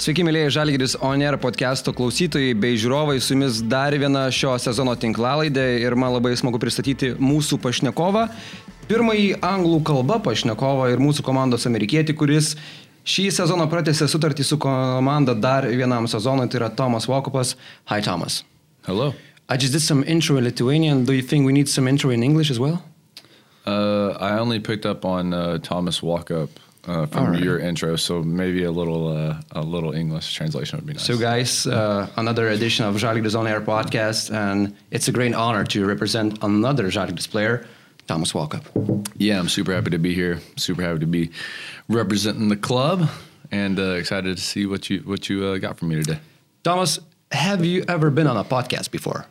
Sveiki, mėlyje Žalgiris Oner podcast'o klausytojai bei žiūrovai, su jumis dar viena šio sezono tinklalaidė ir man labai smagu pristatyti mūsų pašnekovą. Pirmąjį anglų kalbą pašnekovą ir mūsų komandos amerikietį, kuris šį sezoną pratęsė sutartį su komanda dar vienam sezonui, tai yra Tomas Vokupas. Hi, Thomas. Hello. I just did some intro in Lithuanian. Do you think we need some intro in English as well? Uh, I only picked up on uh, Thomas Walkup uh, from Alright. your intro, so maybe a little uh, a little English translation would be nice. So, guys, uh, another edition of Žalgiris On Air podcast, and it's a great honor to represent another Žalgiris player, Thomas Walkup. yeah, I'm super happy to be here. Super happy to be representing the club, and uh, excited to see what you what you uh, got from me today. Thomas, have you ever been on a podcast before?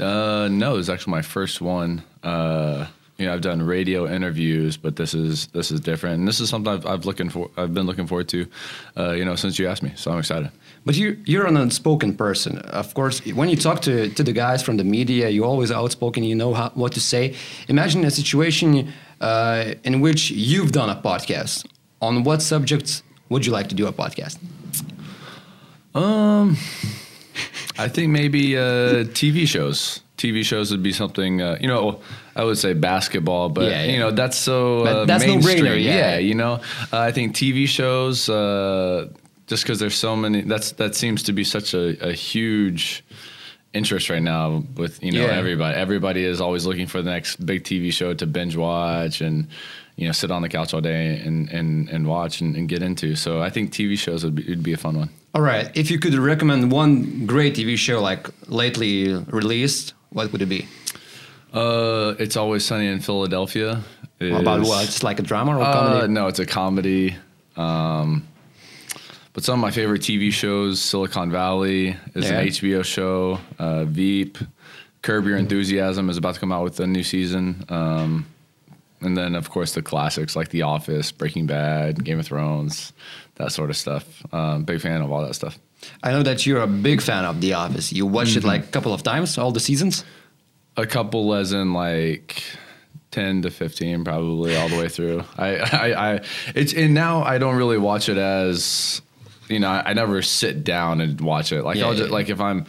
Uh, no, it's actually my first one. Uh, you know, I've done radio interviews, but this is this is different, and this is something I've, I've looking for. I've been looking forward to, uh, you know, since you asked me. So I'm excited. But you, you're an unspoken person. Of course, when you talk to, to the guys from the media, you're always outspoken, you know how, what to say. Imagine a situation uh, in which you've done a podcast. On what subjects would you like to do a podcast? Um, I think maybe uh, TV shows. TV shows would be something. Uh, you know, I would say basketball, but Yeah, yeah. you know that's so uh, that's mainstream. yeah. you know, uh, I think TV shows. Uh, just because there's so many, that's that seems to be such a, a huge interest right now with you know Yeah. everybody. Everybody is always looking for the next big TV show to binge watch and you know sit on the couch all day and and, and watch and, and get into. So I think TV shows would be, would be a fun one. All right, if you could recommend one great TV show like lately released, what would it be? Uh, it's always sunny in Philadelphia. About is- what? Just like a drama or Uh, comedy? no, it's a comedy. Um, but some of my favorite TV shows, Silicon Valley is Yeah. an HBO show. Uh, Veep, Curb Your Enthusiasm is about to come out with a new season. Um, and then, of course, the classics like The Office, Breaking Bad, Game of Thrones, that sort of stuff. Um, big fan of all that stuff. I know that you're a big fan of The Office. You watched it like a couple of times, all the seasons. A couple as in like ten to fifteen, probably all the way through. I, I, I it's and now I don't really watch it as you know. I, I never sit down and watch it. Like Yeah, I'll yeah, just yeah. like if I'm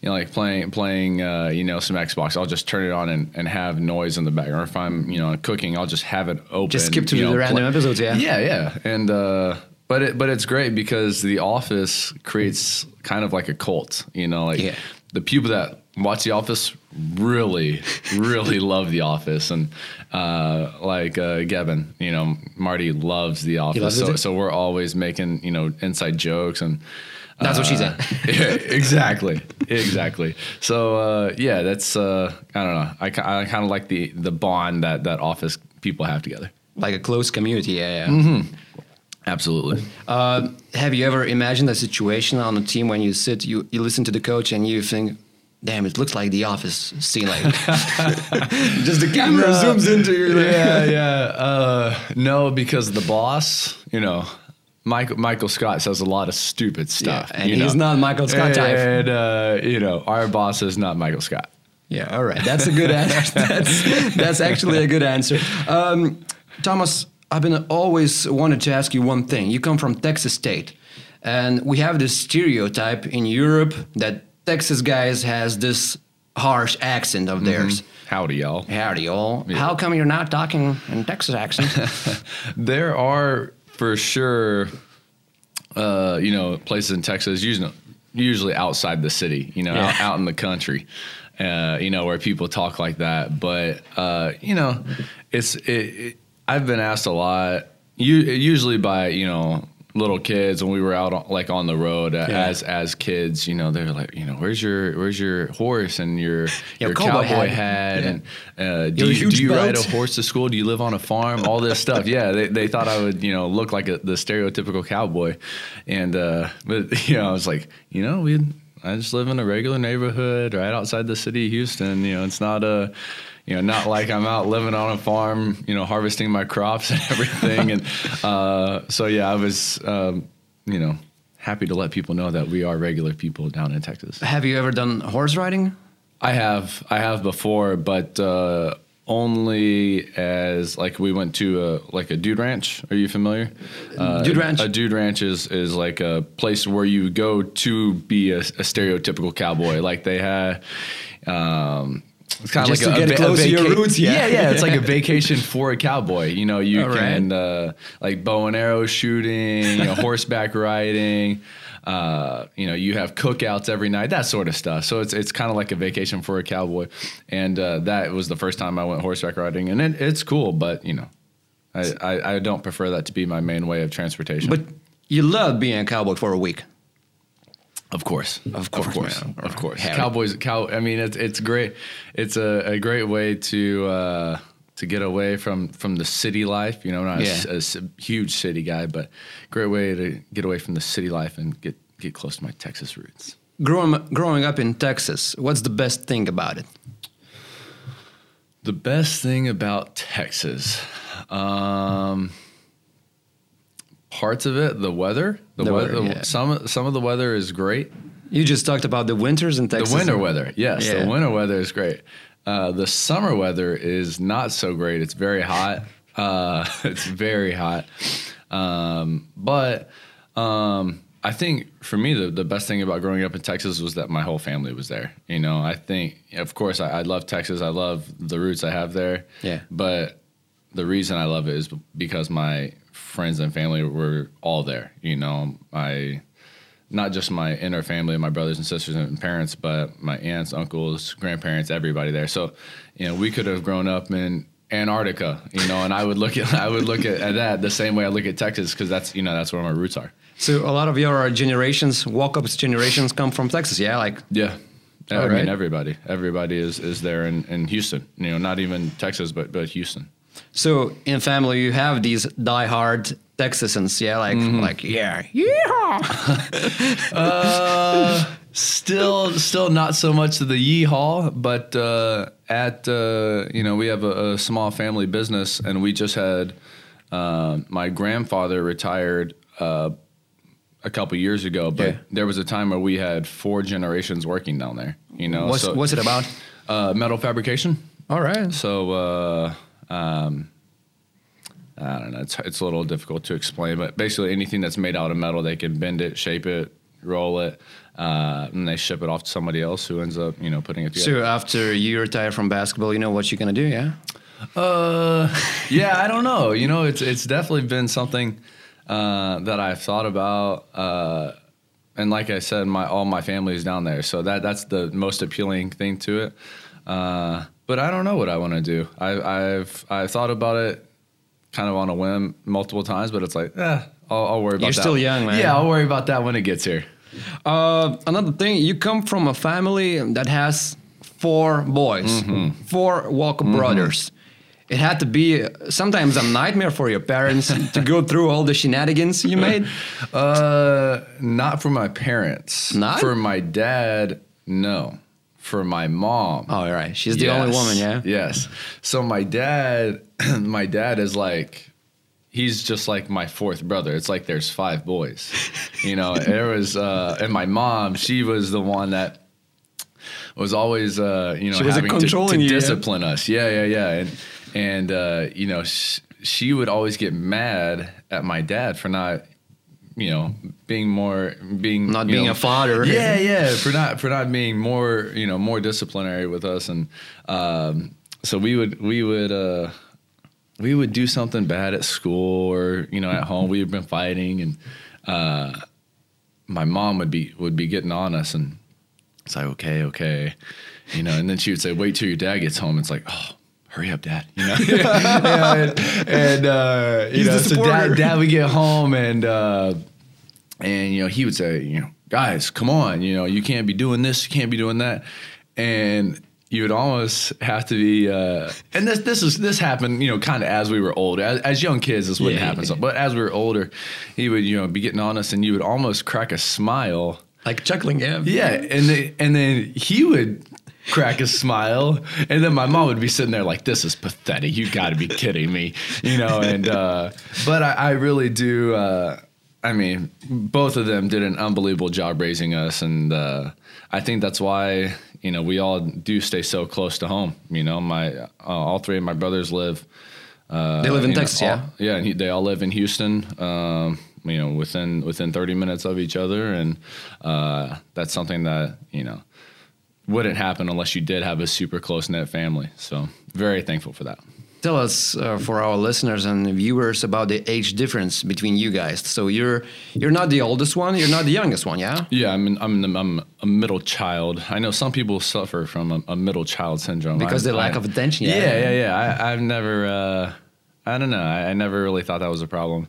you know like playing playing uh, you know some Xbox, I'll just turn it on and, and have noise in the background. Or if I'm you know cooking, I'll just have it open. Just skip to the know, random episodes, yeah? Yeah, yeah, and. uh but it, but it's great because The Office creates kind of like a cult, you know, like Yeah. the people that watch The Office really, really love The Office, and uh, like uh, Gavin, you know, Marty loves The Office, loves so too? so we're always making you know inside jokes and. That's what she uh, said. yeah, exactly, exactly. So uh, yeah, that's uh, I don't know. I, I kind of like the the bond that that Office people have together. Like a close community, yeah, yeah. Mm-hmm. Absolutely. Uh, have you ever imagined a situation on a team when you sit, you, you listen to the coach and you think, damn, it looks like the office scene. Like, just the camera zooms into you. like- yeah, yeah. Uh, no, because the boss, you know, Michael Michael Scott says a lot of stupid stuff. and he's know? not Michael Scott type. And uh, you know, our boss is not Michael Scott. Yeah, all right. That's a good answer. That's, that's actually a good answer. Um, Thomas, I've been always wanted to ask you one thing. You come from Texas State, and we have this stereotype in Europe that Texas guys has this harsh accent of theirs. Howdy, y'all. Howdy, y'all. How come you're not talking in Texas accent? There are for sure, uh, you know, places in Texas, usually usually outside the city, you know, Yeah. out, out in the country, uh, you know, where people talk like that. But uh, you know, it's it, it, I've been asked a lot, u- usually by you know little kids when we were out on, like on the road uh, Yeah. as as kids you know they're like you know where's your where's your horse and your Your your cowboy cowboy, hat. hat, Yeah. and uh, do you, do you ride a horse to school? Do you live on a farm? All this stuff. Yeah, they, they thought I would, you know, look like a, the stereotypical cowboy. And, uh, but, you know, I was like, you know, we, I just live in a regular neighborhood right outside the city of Houston. You know, it's not a, you know, not like I'm out living on a farm, you know, harvesting my crops and everything. and uh, so, yeah, I was, um, you know, happy to let people know that we are regular people down in Texas. have you ever done horse riding? I have, I have before, but uh, only as like we went to a like a dude ranch. Are you familiar? Uh, Dude ranch? A dude ranch is is like a place where you go to be a, a stereotypical cowboy. Like they had. Um, it's kind of like to a, get a, close a to your roots, yeah. yeah, yeah. It's like a vacation for a cowboy. You know, you All right. can uh, like bow and arrow shooting, you know, horseback riding. Uh, you know, you have cookouts every night, that sort of stuff. So it's it's kind of like a vacation for a cowboy, and uh, that was the first time I went horseback riding, and it, it's cool, but you know, I, I I don't prefer that to be my main way of transportation. But you love being a cowboy for a week. Of course, Of course, of course, man. of course. Cowboys, cow. I mean, it's it's great. It's a, a great way to uh, to get away from from the city life. You know, not a Yeah. a, s- huge city guy, but great way to get away from the city life and get get close to my Texas roots. Growing growing up in Texas, what's the best thing about it? The best thing about Texas, um, parts of it, the weather. The, The weather. weather, yeah. Some some of the weather is great. You just talked about the winters in Texas. The winter weather, yes, Yeah. the winter weather is great. Uh, the summer weather is not so great. It's very hot. Uh, it's very hot. Um, but um, I think for me, the, the best thing about growing up in Texas was that my whole family was there. You know, I think, of course, I, I love Texas. I love the roots I have there. Yeah. But the reason I love it is because my friends and family were all there. You know, I not just my inner family, my brothers and sisters and parents, but my aunts, uncles, grandparents, everybody there. So, you know, we could have grown up in Antarctica, you know, and I would look at I would look at, at that the same way I look at Texas because that's you know that's where my roots are. So a lot of your uh, generations, Walkups generations, come from Texas. Yeah, like Yeah. I mean, right. everybody, everybody is, is there in, in Houston. You know, not even Texas, but but Houston. So in family you have these die-hard Texans. Yeah, like Mm-hmm. like yeah, yeah. Still, still not so much of the yeehaw, but uh, at uh, you know we have a, a small family business, and we just had uh, my grandfather retired uh, a couple years ago, but Yeah. there was a time where we had four generations working down there. You know, What's so, what's it about? uh, metal fabrication. All right. So uh, um, I don't know. It's it's a little difficult to explain, but basically anything that's made out of metal, they can bend it, shape it, roll it, uh, and they ship it off to somebody else who ends up, you know, putting it together. So after you retire from basketball, you know what you're gonna do, yeah? Uh, yeah, I don't know. You know, it's it's definitely been something uh, that I've thought about. Uh, and like I said, my all my family is down there, so that that's the most appealing thing to it. Uh, but I don't know what I want to do. I, I've I've thought about it kind of on a whim multiple times, but it's like, eh, I'll, I'll worry about You're that. still young, man. Yeah, I'll worry about that when it gets here. Uh, another thing, you come from a family that has four boys, Mm-hmm. four Walkup brothers. It had to be sometimes a nightmare for your parents to go through all the shenanigans you made. Uh, not for my parents. Not? for my dad. No, for my mom. Oh, all right. She's the only woman, yeah? Yes. So my dad, my dad is like, he's just like my fourth brother. It's like there's five boys, you know. there was, uh, and my mom, she was the one that was always, uh, you know, She was having to, to you, yeah? discipline us. Yeah, yeah, yeah. And and uh, you know, sh- she would always get mad at my dad for not. You know, being more, being Not being know- a father. Yeah, yeah, for not for not being more, you know, more disciplinary with us, and um, so we would we would uh, we would do something bad at school or you know at home. We had been fighting, and uh, my mom would be would be getting on us, and it's like okay, okay, you know, and then she would say, "Wait till your dad gets home." It's like, oh. Hurry up, Dad! You know, and, and uh, you He's know, so dad, dad would get home and uh, and you know he would say you know guys come on you know you can't be doing this you can't be doing that and you would almost have to be uh, and this this is this happened you know kind of as we were older as, as young kids this wouldn't Yeah, happen yeah. so, but as we were older he would you know be getting on us and you would almost crack a smile Like chuckling, yeah. yeah and then and then he would crack a smile and then my mom would be sitting there like this is pathetic you got to be kidding me you know and uh but i, I really do uh I mean, both of them did an unbelievable job raising us, and uh, I think that's why you know we all do stay so close to home. You know, my uh, all three of my brothers live. Uh, They live in you know, Texas, all- yeah? yeah, and he, they all live in Houston. Um, you know, within within 30 minutes of each other, and uh, that's something that you know wouldn't happen unless you did have a super close knit family. So very thankful for that. Tell us uh, for our listeners and viewers about the age difference between you guys. So you're you're not the oldest one, you're not the youngest one, yeah? Yeah, I'm I'm the, I'm a middle child. I know some people suffer from a, a middle child syndrome Because I- they lack I- of attention, Yeah, yeah. yeah, yeah. I, I've never. Uh, I don't know. I, I never really thought that was a problem.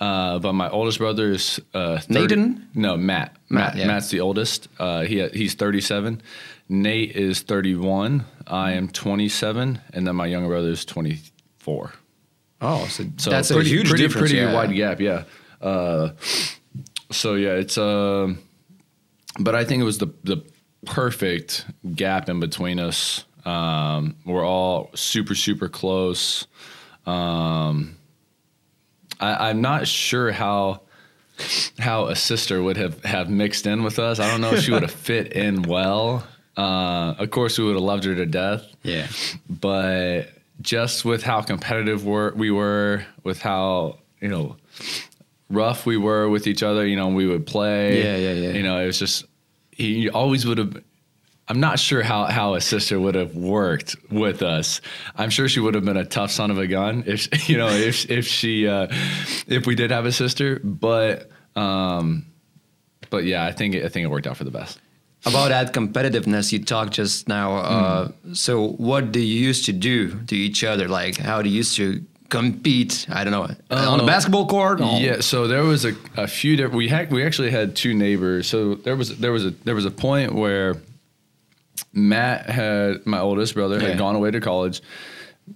Uh, but my oldest brother is uh, 30 Nathan? No, Matt. Matt, yeah. Matt's the oldest. Uh, he he's 37. Nate is 31. I am 27, and then my younger brother is 24. Oh, so, So that's pretty, a huge pretty, difference. Pretty yeah. wide gap, yeah. Uh, so yeah, it's uh, but I think it was the the perfect gap in between us. Um, we're all super super close. Um, I, I'm not sure how how a sister would have have mixed in with us. I don't know if she would have fit in well. Uh, of course, we would have loved her to death Yeah. but just with how competitive we're, we were, with how you know rough we were with each other, you know, we would play. Yeah, yeah, yeah. You know, it was just he always would have. I'm not sure how, how a sister would have worked with us. I'm sure she would have been a tough son of a gun if you know if if she uh, if we did have a sister. But um, but yeah, I think it, I think it worked out for the best. About that competitiveness you talked just now. Uh, so, what do you used to do to each other? Like, how do you used to compete? I don't know on a Uh, basketball court. or- Yeah, so there was a, a few different. We had we actually had two neighbors. So there was there was a there was a point where Matt had my oldest brother had Yeah. gone away to college,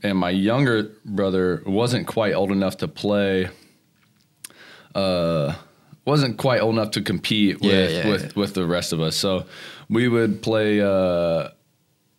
and my younger brother wasn't quite old enough to play. Uh, wasn't quite old enough to compete with Yeah, yeah, with with the rest of us. So we would play. Uh,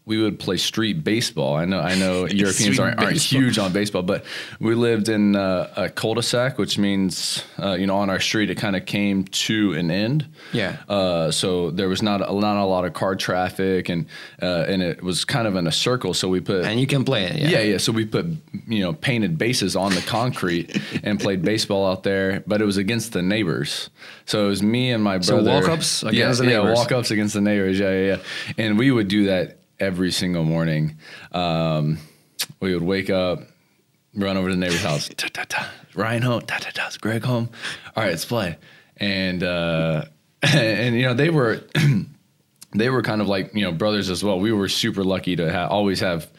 we would play street baseball. I know, I know Europeans aren't, aren't huge on baseball, but we lived in uh, a cul-de-sac, which means, uh, you know, on our street, it kind of came to an end. Yeah. Uh, so there was not a, not a lot of car traffic, and uh, and it was kind of in a circle. So we put and you can play it. Yeah. yeah, yeah. So we put you know painted bases on the concrete and played baseball out there, but it was against the neighbors. So it was me and my So brother. Walkups yeah, against the yeah, neighbors. Walkups against the neighbors. Yeah, yeah, yeah. And we would do that every single morning. Um, we would wake up, run over to the neighbor's house. Ta, ta, ta. Ryan home. Ta, ta, ta. Is Greg home? All right, let's play. And uh, and you know they were they were kind of like you know brothers as well. We were super lucky to ha- always have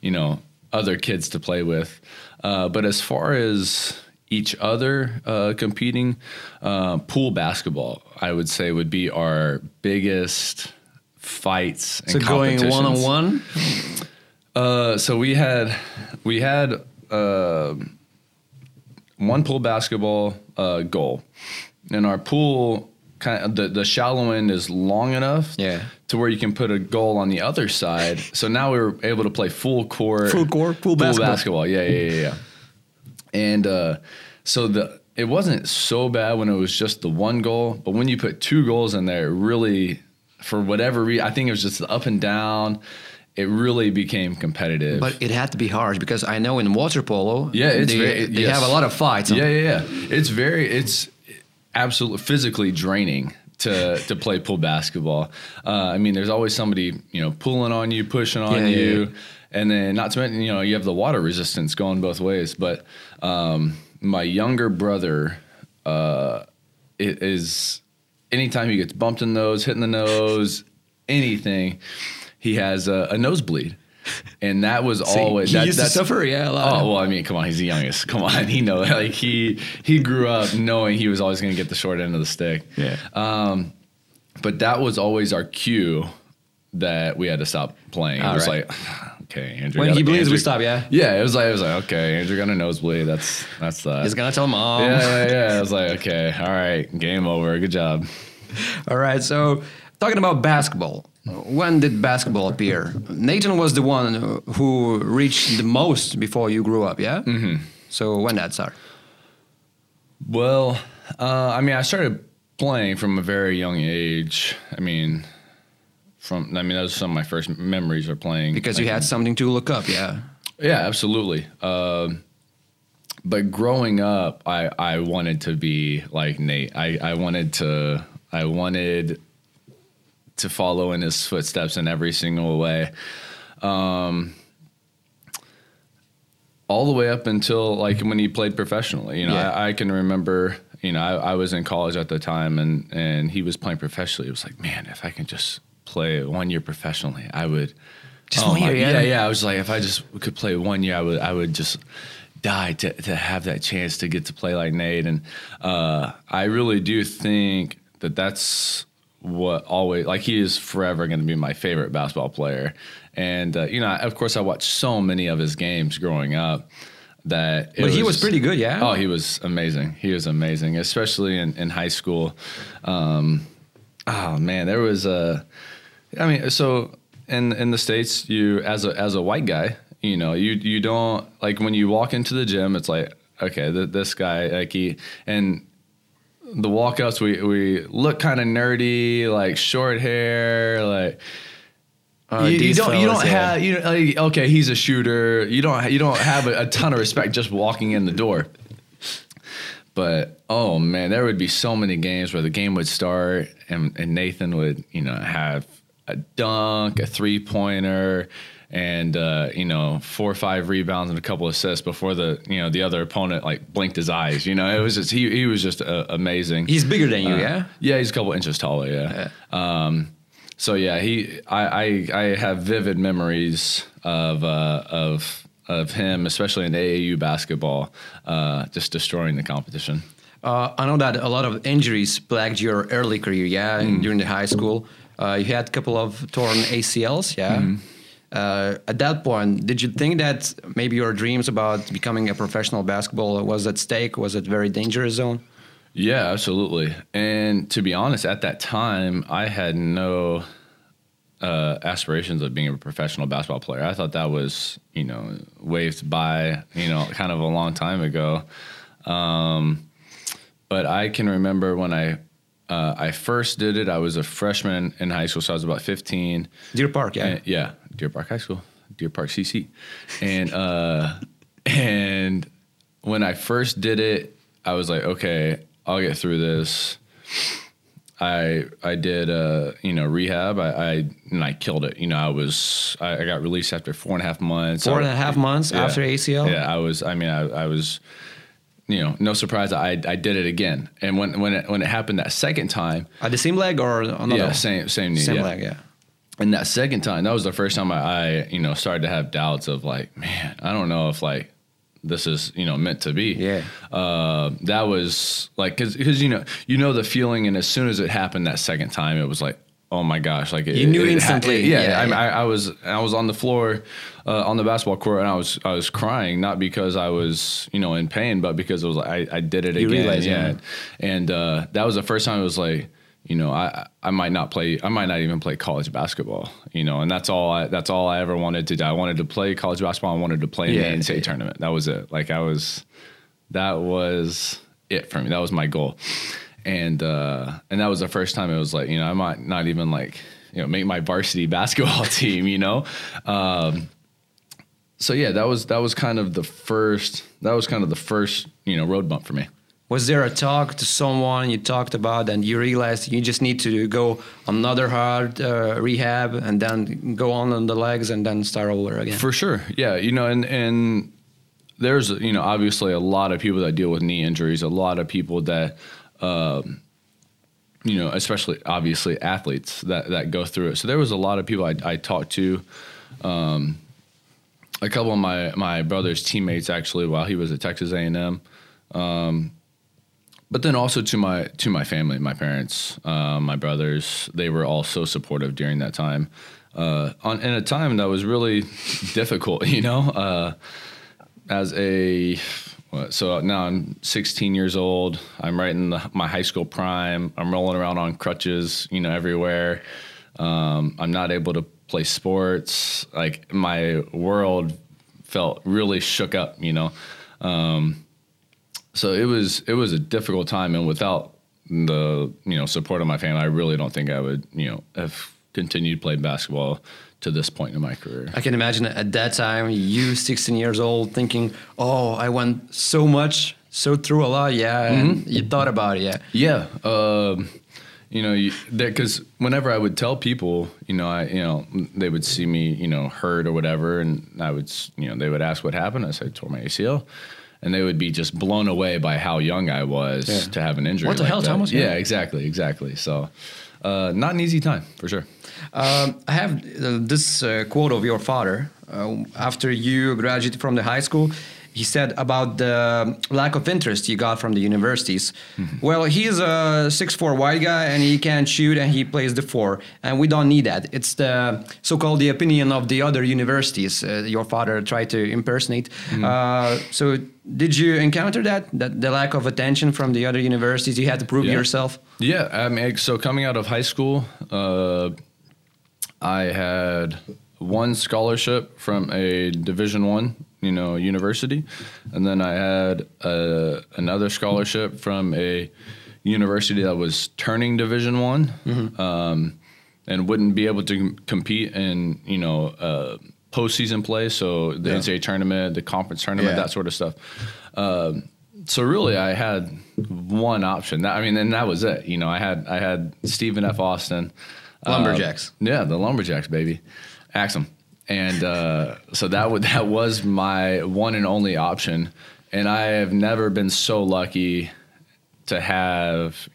you know other kids to play with. Uh, but as far as each other uh, competing, uh, pool basketball, I would say would be our biggest fights. And So going one on one. Uh, so we had we had uh, one pool basketball uh, goal, and our pool kind of the, the shallow end is long enough Yeah. to where you can put a goal on the other side. So now we were able to play full court, Full court, pool basketball. Yeah, yeah, yeah, yeah. And uh, so the it wasn't so bad when it was just the one goal, but when you put two goals in there, it really, for whatever reason, I think it was just up and down. It really became competitive. But it had to be hard because I know in water polo, Yeah, it's they, very- they yes. have a lot of fights. yeah, yeah, yeah. It's very, it's absolutely physically draining to to play pool basketball. Uh, I mean, there's always somebody you know pulling on you, pushing on Yeah, yeah, you, yeah. and then not to mention you know you have the water resistance going both ways. But um, my younger brother uh, it is anytime he gets bumped in the nose, hit in the nose, anything, he has a, a nosebleed. And that was See, always he that, used to that's- suffer, yeah, a lot. Oh well, I mean, come on, he's the youngest. Come on, he know like he he grew up knowing he was always going to get the short end of the stick. Yeah. Um, but that was always our cue that we had to stop playing. It was right. like, okay, Andrew. When he bleeds, we stop, yeah? Yeah, it was like it was like okay, Andrew got a nosebleed. That's that's that. He's gonna tell mom. yeah, yeah, yeah. I was like, okay, all right, game over. Good job. All right. So talking about basketball, when did basketball appear? Nathan was the one who reached the most before you grew up. Yeah. Mm-hmm. So when that started? Well, Uh, I mean, I started playing from a very young age. I mean, from I mean, those are some of my first memories of playing Because you had something to look up, yeah. Yeah, absolutely. Um, but growing up, I I wanted to be like Nate. I I wanted to I wanted to follow in his footsteps in every single way. Um, all the way up until like when he played professionally. You know, Yeah. I, I can remember. You know, I, I was in college at the time, and and he was playing professionally. It was like, man, if I can just play one year professionally, I would. Just oh one my- year, yeah. yeah, yeah. I was like, if I just could play one year, I would, I would just die to to have that chance to get to play like Nate. And uh, I really do think that that's what always like he is forever going to be my favorite basketball player. And uh, you know, of course, I watched so many of his games growing up that. it But he was pretty good, yeah? Oh, he was amazing. He was amazing, especially in, in high school. Um, oh man, there was a. I mean, so in in the states, you as a as a white guy, you know, you you don't like when you walk into the gym. It's like okay, th- this guy like he and the Walkups we we look kind of nerdy, like short hair, like. Uh, you, you don't. you don't have. You know, like, okay, he's a shooter. You don't. You don't have a, a ton of respect just walking in the door. But oh man, there would be so many games where the game would start and, and Nathan would, you know, have a dunk, a three pointer, and uh, you know, four or five rebounds and a couple assists before the you know the other opponent like blinked his eyes. You know, it was just he he was just uh, amazing. He's bigger than you, Uh, yeah? Yeah, he's a couple inches taller. Yeah. Um, so yeah, he I, I I have vivid memories of uh, of of him, especially in AAU basketball, uh, just destroying the competition. Uh, I know that a lot of injuries plagued your early career, yeah, Mm. during the high school. Uh, you had a couple of torn ACLs, yeah. Mm-hmm. Uh, at that point, did you think that maybe your dreams about becoming a professional basketball was at stake? Was it very dangerous zone? Yeah, absolutely. And to be honest, at that time, I had no uh, aspirations of being a professional basketball player. I thought that was, you know, waved by, you know, kind of a long time ago. Um, but I can remember when I uh, I first did it. I was a freshman in high school, so I was about 15. Deer Park, yeah. And- yeah, Deer Park High School, Deer Park CC, and uh, and when I first did it, I was like, okay, I'll get through this. I I did uh you know rehab. I, I and I killed it. You know I was I, I got released after four and a half months. Four and a half I- and a half months yeah. after ACL. Yeah, I was. I mean, I, I was. You know, no surprise. I I did it again, and when when it when it happened that second time, At the same leg or another? yeah, same same knee, Same yeah. leg, yeah. And that second time, that was the first time I, I, you know, started to have doubts of like, man, I don't know if like this is, you know, meant to be. Yeah. Uh, that was like, cause, cause you know, you know the feeling, and as soon as it happened that second time, it was like, oh my gosh, like it, You knew it- it instantly. yeah, Yeah, I, yeah. I, I was, I was on the floor, uh, on the basketball court, and I was, I was crying, not because I was, you know, in pain, but because it was like I, I did it You again. realized, yeah. yeah. And uh, that was the first time it was like, you know, I I might not play, I might not even play college basketball, you know, and that's all I that's all I ever wanted to do. I wanted to play college basketball. I wanted to play in Yeah, the NCAA yeah. tournament. That was it. Like I was, that was it for me. That was my goal, and uh, and that was the first time it was like, you know, I might not even like, you know, make my varsity basketball team, you know. Um, so yeah, that was that was kind of the first that was kind of the first you know road bump for me. Was there a talk to someone you talked about and you realized you just need to go another hard uh, rehab and then go on on the legs and then start over again? For sure, yeah. You know, and and there's you know obviously a lot of people that deal with knee injuries, a lot of people that. Um, you know, especially obviously athletes that, that go through it. So there was a lot of people I, I talked to. Um, a couple of my my brother's teammates actually while he was at Texas A and M. Um, but then also to my to my family, my parents, uh, my brothers, they were all so supportive during that time. Uh, on in a time that was really difficult, you know. Uh, as a so now I'm 16 years old. I'm right in the, my high school prime. I'm rolling around on crutches, you know, everywhere. Um, I'm not able to play sports. Like my world felt really shook up, you know. Um, so it was it was a difficult time, and without the you know support of my family, I really don't think I would you know have continued playing basketball to this point in my career. I can imagine at that time, you 16 years old, thinking, "Oh, I went so much, so through a lot." Yeah, and you thought about it. Yeah. Yeah, um, you know, because whenever I would tell people, you know, I, you know, they would see me, you know, hurt or whatever, and I would, you know, they would ask what happened. I said, I tore my ACL, and they would be just blown away by how young I was Yeah. to have an injury. What the like hell, that. Thomas? Yeah, Yeah. exactly, exactly. So, uh, not an easy time for sure. Um, I have uh, this uh, quote of your father uh, after you graduated from the high school. He said about the lack of interest you got from the universities. Well, he's a six-four white guy and he can shoot and he plays the four, and we don't need that. It's the so-called the opinion of the other universities. Uh, your father tried to impersonate. Uh, so, did you encounter that that the lack of attention from the other universities? You had to prove Yeah. yourself. Yeah, I mean, so coming out of high school, uh, I had one scholarship from a Division One, you know, university, and then I had uh, another scholarship from a university that was turning Division One, um, and wouldn't be able to com- compete in, you know. Uh, postseason play so the Yeah. NCAA tournament the conference tournament Yeah. that sort of stuff Um, so really I had one option. That, I mean, and that was it. You know, I had I had Stephen F. Austin, uh, Lumberjacks. yeah, the Lumberjacks, baby, Axum, and uh, so that would that was my one and only option. And I have never been so lucky to have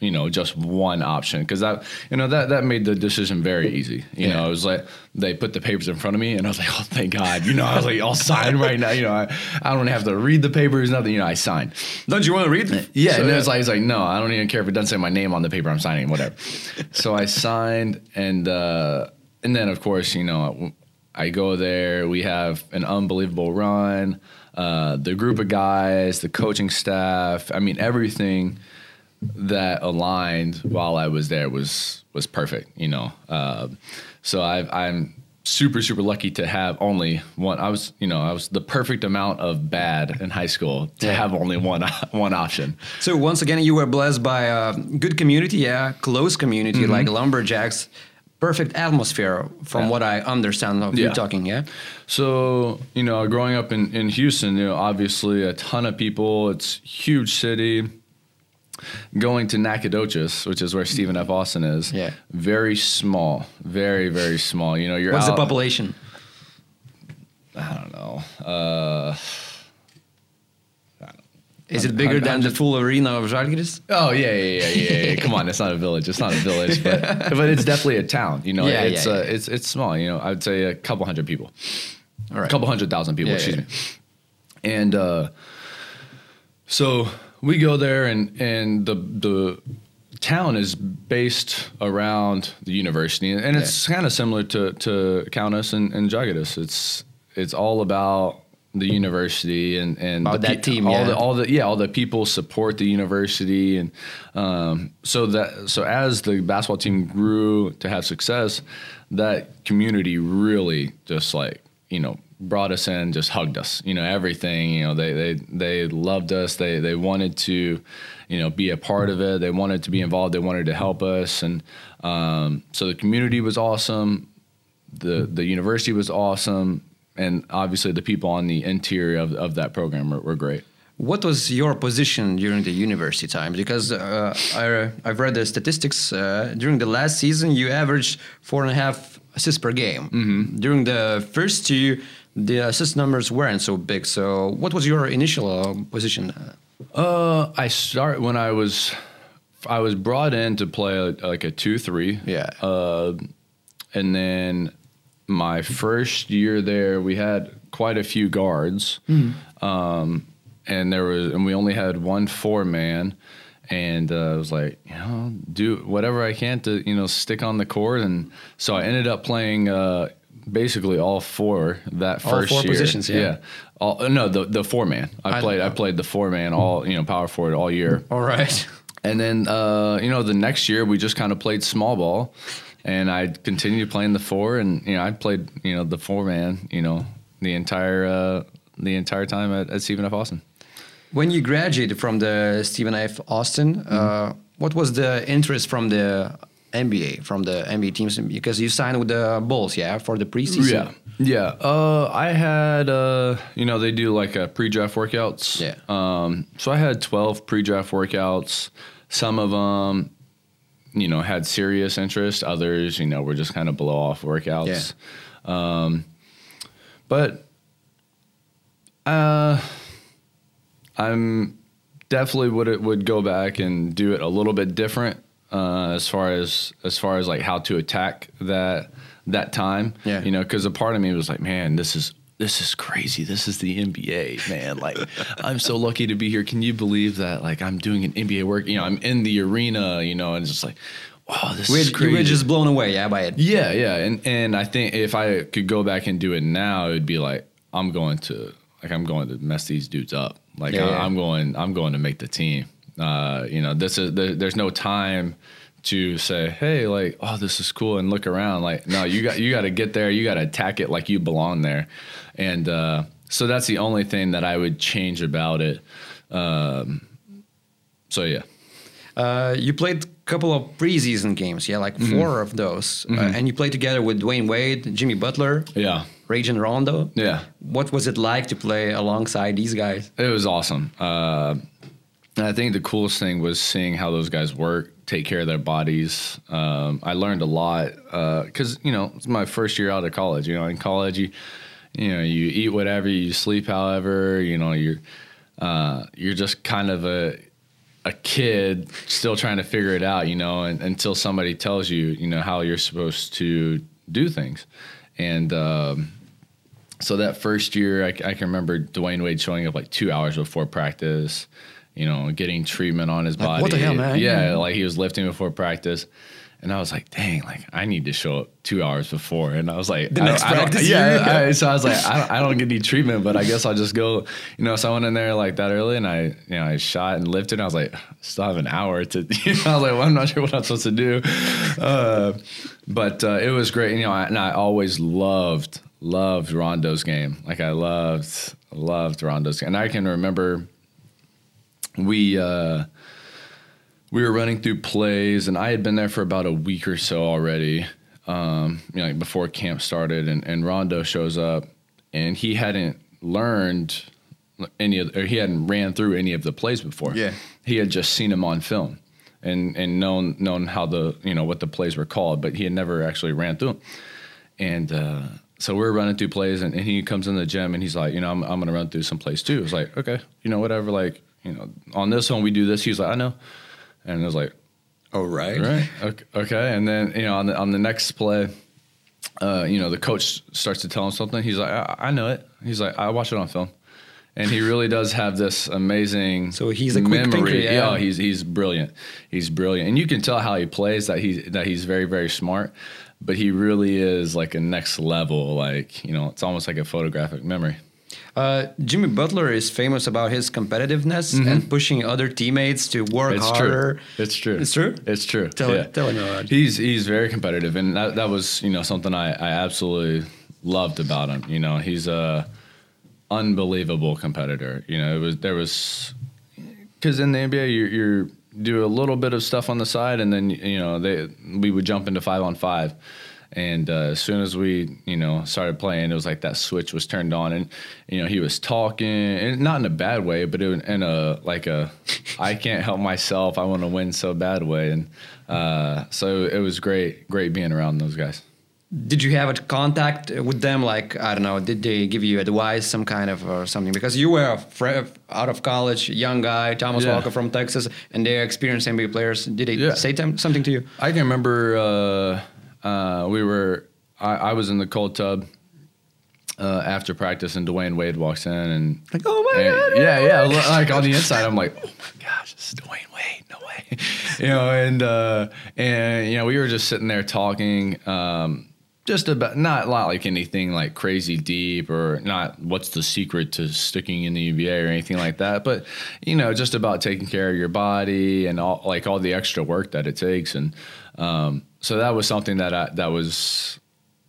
you know just one option because that you know that that made the decision very easy you Yeah. know it was like they put the papers in front of me and i was like oh thank god you know i was like i'll sign right now you know i, I don't have to read the papers nothing you know i signed Don't you want to read? yeah, So, and it was like, it's like, no, I don't even care if it doesn't say my name on the paper I'm signing, whatever. so I signed, and uh, and then of course, you know, I go there. We have an unbelievable run. Uh, the group of guys, the coaching staff. I mean, everything that aligned while I was there was was perfect. You know, uh, so I, I'm super super lucky to have only one. I was you know I was the perfect amount of bad in high school to Yeah. have only one one option. So once again, you were blessed by a good community, yeah, close community Mm-hmm. like lumberjacks. Perfect atmosphere, from Yeah. what I understand of you talking. Yeah, So, you know, growing up in, in Houston, you know, obviously a ton of people, it's huge city. Going to Nacogdoches, which is where Stephen F. Austin is, Yeah. very small, very, very small. You know, you're what's the population? I don't know. Uh, Is it bigger I'm- than I'm the just- full arena of Žalgiris? oh yeah, yeah, yeah, yeah, yeah. Come on, it's not a village. It's not a village, but but it's definitely a town. You know, Yeah, it's yeah, uh, yeah. it's it's small. You know, I would say a couple hundred people. All right. a couple hundred thousand people, excuse me. And uh, so we go there, and and the the town is based around the university, and it's kind of similar to to Kaunas and, and Žalgiris. It's it's all about the university and and About the that team, all yeah. the all the yeah all the people support the university and um, so that so as the basketball team grew to have success that community really just like you know brought us in just hugged us you know everything you know they they they loved us. They they wanted to you know be a part of it. They wanted to be involved. They wanted to help us. And um, so the community was awesome. The the university was awesome. And obviously the people on the interior of, of that program were, were great What was your position during the university time? Because uh, I, I've read the statistics. Uh, during the last season, you averaged four and a half assists per game. Mm-hmm. During the first two, the assist numbers weren't so big. So, what was your initial uh, position? Uh, I start when I was, I was brought in to play like a two three. Yeah. Uh, and then my first year there, we had quite a few guards. Um, and there was, and we only had one four man. And uh, I was like, you know, do whatever I can to, you know, stick on the court. And so I ended up playing uh, basically all four that All first four year. positions, yeah. All, uh, no, the the four man. I I- played. I played the four man all you know power forward all year. All right. And then uh, you know the next year we just kind of played small ball, and I continued playing the four, and you know I played you know the four man you know the entire uh, the entire time at, at Stephen F. Austin. When you graduated from the Stephen F. Austin, uh, what was the interest from the NBA, from the NBA teams? Because you signed with the Bulls, yeah, for the preseason. Yeah, yeah. Uh, I had, uh, you know, they do like uh, pre-draft workouts. Yeah. Um, so I had twelve pre-draft workouts. Some of them, you know, had serious interest. Others, you know, were just kind of blow off workouts. Yeah. Um, but uh, I'm definitely would it would go back and do it a little bit different uh, as far as as far as like how to attack that that time. Yeah. You know, because a part of me was like, man, this is this is crazy. This is the NBA, man. Like, I'm so lucky to be here. Can you believe that? Like, I'm doing an NBA work. You know, I'm in the arena. You know, and it's just like, wow, this We're, is crazy. were just blown away, yeah, by it. Yeah, yeah, and and I think if I could go back and do it now, it would be like I'm going to like I'm going to mess these dudes up. Like Yeah, I, yeah. I'm going, I'm going to make the team. Uh, you know, this is there, there's no time to say, hey, like, oh, this is cool, and look around. Like, no, you got you got to get there. You got to attack it like you belong there, and uh, so that's the only thing that I would change about it. Um, so yeah. Uh, you played a couple of preseason games, yeah, like 4 of those. Uh, and you played together with Dwyane Wade, Jimmy Butler, Yeah. Rajon Rondo. Yeah. What was it like to play alongside these guys? It was awesome. Uh, and I think the coolest thing was seeing how those guys work, take care of their bodies. Um, I learned a lot because you know it's my first year out of college. You know, in college you you know you eat whatever, you sleep however. You know, you're uh, you're just kind of a a kid still trying to figure it out. You know, and, until somebody tells you you know how you're supposed to do things, and. Um, so that first year, I, I can remember Dwyane Wade showing up like two hours before practice, you know, getting treatment on his Like, body. what the hell, man? Yeah, like he was lifting before practice. And I was like, dang, like I need to show up two hours before. And I was like, The I next I practice, yeah. I, so I was like, I don't, I don't get any treatment, but I guess I'll just go. You know, so I went in there like that early, and I, you know, I shot and lifted. And I was like, still have an hour to. You know, I was like, well, I'm not sure what I'm supposed to do. Uh, but uh, it was great. You know, I, and I always loved loved Rondo's game. Like I loved loved Rondo's game. And I can remember we uh, we were running through plays, and I had been there for about a week or so already. Um, you know, like before camp started, and, and Rondo shows up, and he hadn't learned any of, or he hadn't ran through any of the plays before. Yeah. he had just seen them on film, and and known known how the you know what the plays were called, but he had never actually ran through them. And uh, so we're running through plays, and, and he comes in the gym, and he's like, you know, I'm, I'm going to run through some plays too. It's like, okay, you know, whatever. Like, you know, on this one we do this. He's like, I know, and I was like, oh right, okay, okay. And then you know, on the on the next play, uh, you know, the coach starts to tell him something. He's like, I, I know it. He's like, I watched it on film. And he really does have this amazing. So he's a quick thinker, yeah. oh, he's he's brilliant. He's brilliant, and you can tell how he plays that he that he's very very smart. But he really is like a next level. Like you know, it's almost like a photographic memory. Uh, Jimmy Butler is famous about his competitiveness and pushing other teammates to work. It's harder. true. It's true. It's true? It's true. Tell- tell him about it. He's he's very competitive, and that, that was you know something I, I absolutely loved about him. You know, he's a unbelievable competitor. You know, it was there was because in the NBA you you do a little bit of stuff on the side, and then you know they we would jump into five on five. And uh, as soon as we, you know, started playing, it was like that switch was turned on, and you know he was talking, and not in a bad way, but in a like a, I can't help myself, I want to win so bad way, and uh, so it was great, great being around those guys. Did you have a contact with them? Like I don't know, did they give you advice, some kind of or something? Because you were a fre- out of college, young guy, Thomas Yeah. Walkup from Texas, and they're experienced NBA players. Did they Yeah. say them, something to you? I can remember uh, uh, we were I, I was in the cold tub uh, after practice, and Dwyane Wade walks in, and Like, oh my and- god! yeah, yeah, li- like on the inside, I'm like, oh my gosh, this is Dwyane Wade, no way, you know, and uh, and you know, we were just sitting there talking. Um, just about not like anything like crazy deep or not what's the secret to sticking in the NBA or anything like that but you know just about taking care of your body and all like all the extra work that it takes and um, so that was something that I, that was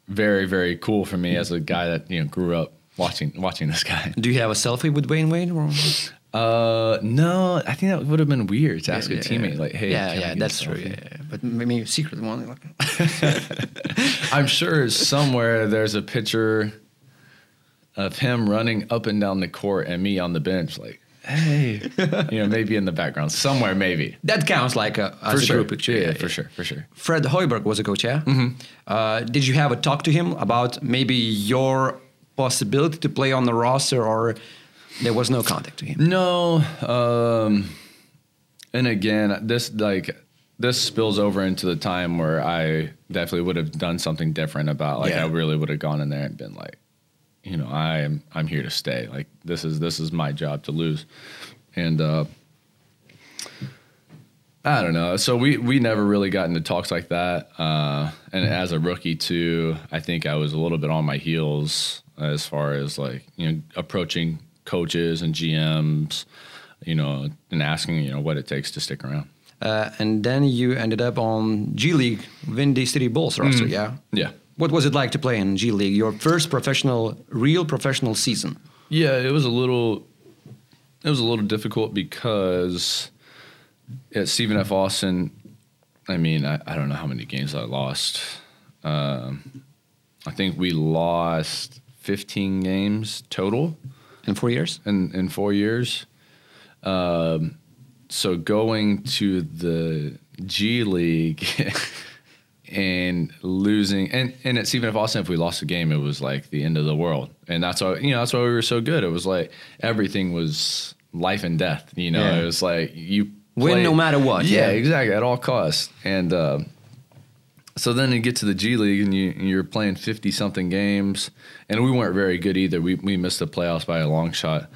very very cool for me as a guy that you know grew up watching watching this guy Do you have a selfie with Wayne Wade? Uh, no, I think that would have been weird to ask Yeah, a teammate like, "Hey, yeah, yeah, a that's true. Yeah, yeah. But maybe a secret one. I'm sure somewhere there's a picture of him running up and down the court and me on the bench, like, hey, you know, maybe in the background somewhere, maybe. that counts like a, as For a sure. group picture. Yeah, for sure, for sure. Fred Hoiberg was a coach, yeah? Mm-hmm. Uh, did you have a talk to him about maybe your possibility to play on the roster or there was no contact to him? No, um, and again, this like this spills over into the time where I definitely would have done something different about like Yeah. I really would have gone in there and been like, you know, I'm I'm here to stay. Like this is this is my job to lose, and uh, I don't know. So we we never really got into talks like that. Uh, and as a rookie too, I think I was a little bit on my heels as far as like you know approaching coaches and GMs, you know, and asking you know what it takes to stick around. Uh, and then you ended up on G League, Windy City Bulls roster, yeah? Yeah. What was it like to play in G League? Your first professional, real professional season? Yeah, it was a little it was a little difficult because at Stephen F. Austin, I mean, I, I don't know how many games I lost. Um, I think we lost 15 games total In four years? in, in four years. Um, so going to the G League and losing, and, and at Stephen F. Austin, if we lost a game, it was like the end of the world. And that's why, you know, that's why we were so good. It was like everything was life and death, you know, Yeah. it was like you Win no matter what, Yeah, yeah. exactly. At all costs. And, uh, so then you get to the G League and you you're playing fifty something games, and we weren't very good either. We we missed the playoffs by a long shot.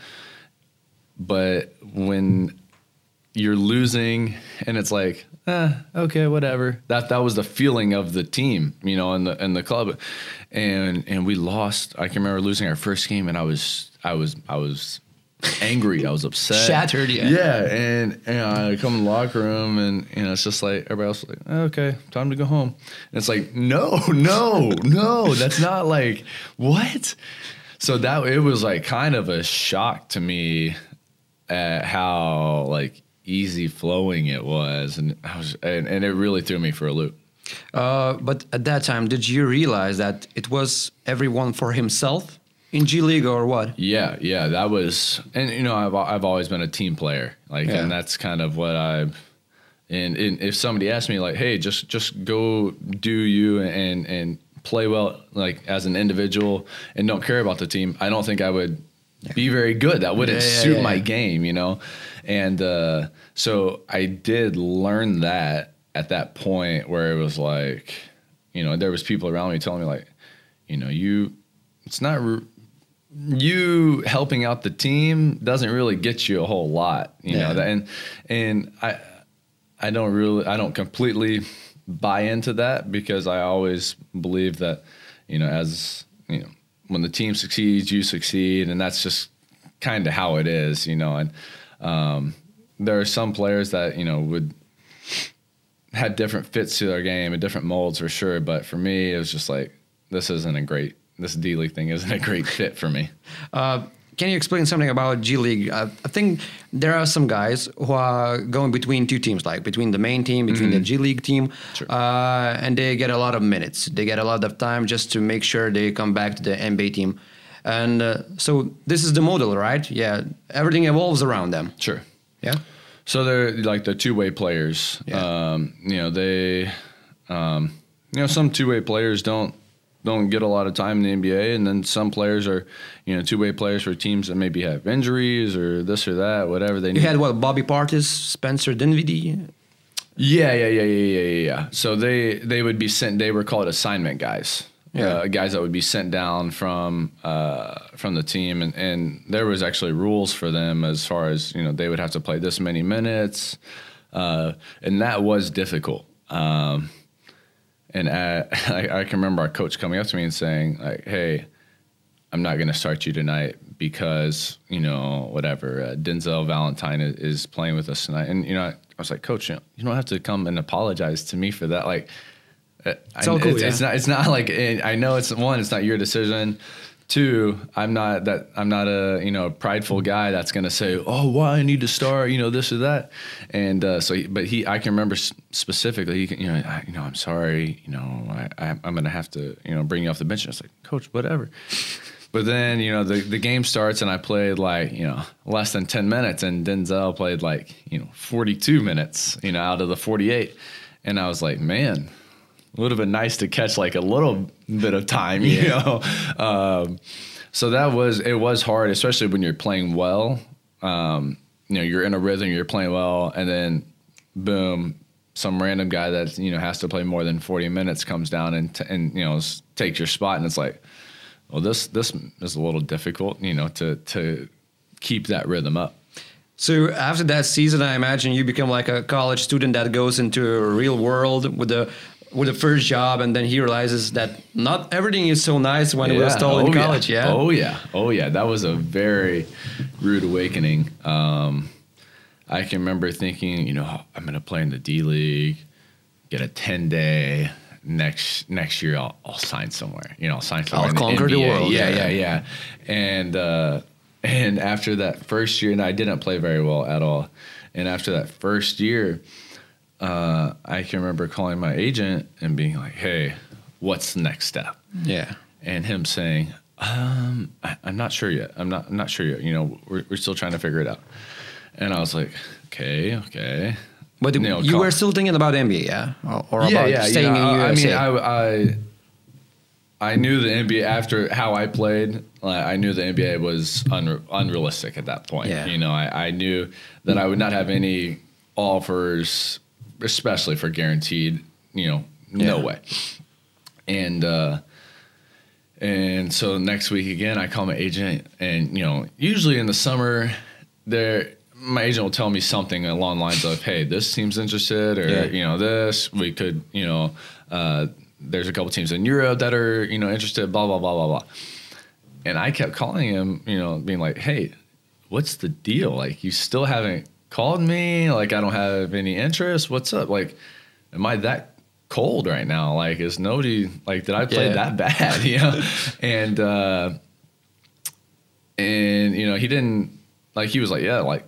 But when you're losing and it's like, eh, okay, whatever. That that was the feeling of the team, you know, and the and the club, and and we lost. I can remember losing our first game, and I was I was I was angry. I was upset, Shattered, yeah. yeah. And and I come in the locker room, and you know, it's just like everybody else, like, okay, time to go home. And it's like, no, no, no, that's not like what. So that it was like kind of a shock to me at how like easy flowing it was, and I was, and, and it really threw me for a loop. Uh, but at that time, did you realize that it was everyone for himself in G League or what? Yeah, yeah, that was, and you know, I've I've always been a team player, like, Yeah. and that's kind of what I've. And, and if somebody asked me like, hey, just just go do you and and play well like as an individual and don't care about the team, I don't think I would be very good. That wouldn't Yeah, yeah, suit yeah, my game, you know. And uh, so I did learn that at that point where it was like, you know, there was people around me telling me like, you know, you, it's not. You helping out the team doesn't really get you a whole lot, you Yeah. know. That, and and I I don't really I don't completely buy into that because I always believe that you know as you know when the team succeeds you succeed and that's just kind of how it is, you know. And um, there are some players that you know would had different fits to their game and different molds for sure, but for me it was just like this isn't a great this D League thing isn't a great fit for me. Uh, can you explain something about G League? Uh, I think there are some guys who are going between two teams, like between the main team, between the G League team, Sure. uh, and they get a lot of minutes. They get a lot of time just to make sure they come back to the NBA team. And uh, so this is the model, right? Yeah, everything evolves around them. Sure. Yeah. So they're like the two way players. Yeah. Um, you know, they, um, you know, some two way players don't don't get a lot of time in the NBA, and then some players are, you know, two way players for teams that maybe have injuries or this or that, whatever they You need. had what? Bobby Portis, Spencer Dinwiddie. Yeah, yeah, yeah, yeah, yeah, yeah, yeah. So they they would be sent. They were called assignment guys. Yeah. Uh, guys that would be sent down from uh, from the team, and, and there was actually rules for them as far as you know they would have to play this many minutes, uh, and that was difficult. Um, and I, I, I can remember our coach coming up to me and saying like, "Hey, I'm not going to start you tonight because you know whatever uh, Denzel Valentine is, is playing with us tonight." And you know, I, I was like, "Coach, you, know, you don't have to come and apologize to me for that." Like, uh, It's all cool, It's, yeah. it's not. It's not like and I know it's one. It's not your decision. Two, I'm not that I'm not a you know prideful guy that's gonna say, oh, why I need to start, you know, this or that. And uh, so, but he, I can remember specifically, he can, you know, I, you know, I'm sorry, you know, I, I, I'm gonna have to, you know, bring you off the bench. And I was like, coach, whatever. But then, you know, the, the game starts and I played like, you know, less than 10 minutes and Denzel played like, you know, 42 minutes, you know, out of the 48. And I was like, man, would have been nice to catch like a little bit of time, you know? Um, so that was, it was hard, especially when you're playing well. Um, you know, you're in a rhythm, you're playing well, and then boom, some random guy that, you know, has to play more than 40 minutes comes down and, t- and, you know, takes your spot. And it's like, well, this this is a little difficult, you know, to to keep that rhythm up. So after that season, I imagine you become like a college student that goes into a real world with the with the first job, and then he realizes that not everything is so nice when yeah. it was told oh, in college. Yeah. yeah. Oh yeah. Oh yeah. That was a very rude awakening. Um, I can remember thinking, you know, I'm going to play in the D League, get a 10 day next next year I'll, I'll sign somewhere. You know, I'll sign somewhere. I'll conquer the, the world. Yeah, yeah, yeah, yeah. And uh, and after that first year, and I didn't play very well at all. And after that first year, uh, I can remember calling my agent and being like, "Hey, what's the next step?" Yeah. And him saying, um, I, am not sure yet. I'm not. I'm not sure yet. You know, we're, we're still trying to figure it out." And I was like, "Okay, okay." But you, know, you were still thinking about NBA, yeah, or, or yeah, about yeah, staying you know, in USA. I mean, I, I, I knew the NBA after how I played. I knew the NBA was unre- unrealistic at that point. Yeah. You know, I, I knew that I would not have any offers, especially for guaranteed. You know, no yeah. way. And uh, and so next week again, I call my agent, and you know, usually in the summer, there my agent will tell me something along the lines of, "Hey, this team's interested," or yeah. you know, this we could, you know, uh, there's a couple teams in Europe that are you know interested, blah blah blah blah blah. And I kept calling him, you know, being like, "Hey, what's the deal? Like, you still haven't called me. Like, I don't have any interest. What's up? Like, am I that cold right now? Like, is nobody like did I play yeah. that bad? You know?" and uh, and you know, he didn't like he was like, "Yeah, like."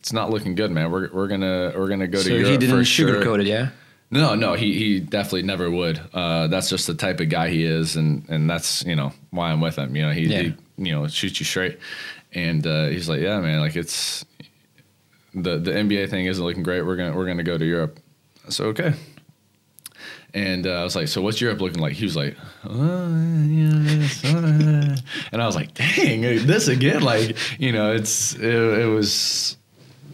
it's not looking good, man. We're we're gonna we're gonna go so to Europe. he didn't for sugarcoat sure. it, yeah. No, no, he he definitely never would. Uh, that's just the type of guy he is, and and that's you know why I'm with him. You know, he, yeah. he you know shoots you straight, and uh, he's like, yeah, man, like it's the the NBA thing isn't looking great. We're gonna we're gonna go to Europe. So okay. And uh, I was like, "So what's Europe looking like?" He was like, oh, yes, uh. and I was like, "Dang, this again!" Like, you know, it's it, it was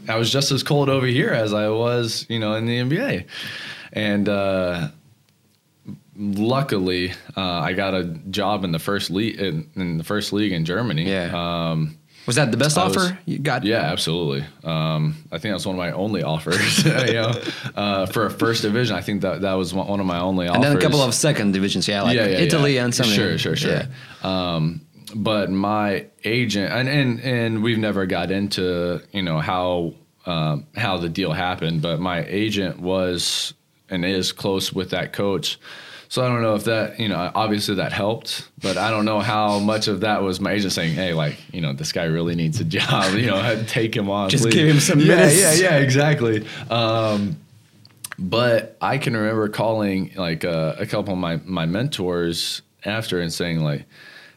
I was just as cold over here as I was, you know, in the NBA. And uh, luckily, uh, I got a job in the first league in, in the first league in Germany. Yeah. Um, was that the best offer was, you got? Yeah, absolutely. Um, I think that's one of my only offers. you know, uh, for a first division, I think that that was one of my only and offers. And then a couple of second divisions, yeah, like yeah, yeah, Italy yeah. and something. Sure, sure, sure. Um, but my agent and and and we've never got into you know how um, how the deal happened, but my agent was and is close with that coach. So I don't know if that, you know, obviously that helped, but I don't know how much of that was my agent saying, "Hey, like, you know, this guy really needs a job. You know, take him on. Just please. give him some yeah, minutes. Yeah, yeah, exactly. Um, but I can remember calling like uh, a couple of my my mentors after and saying like,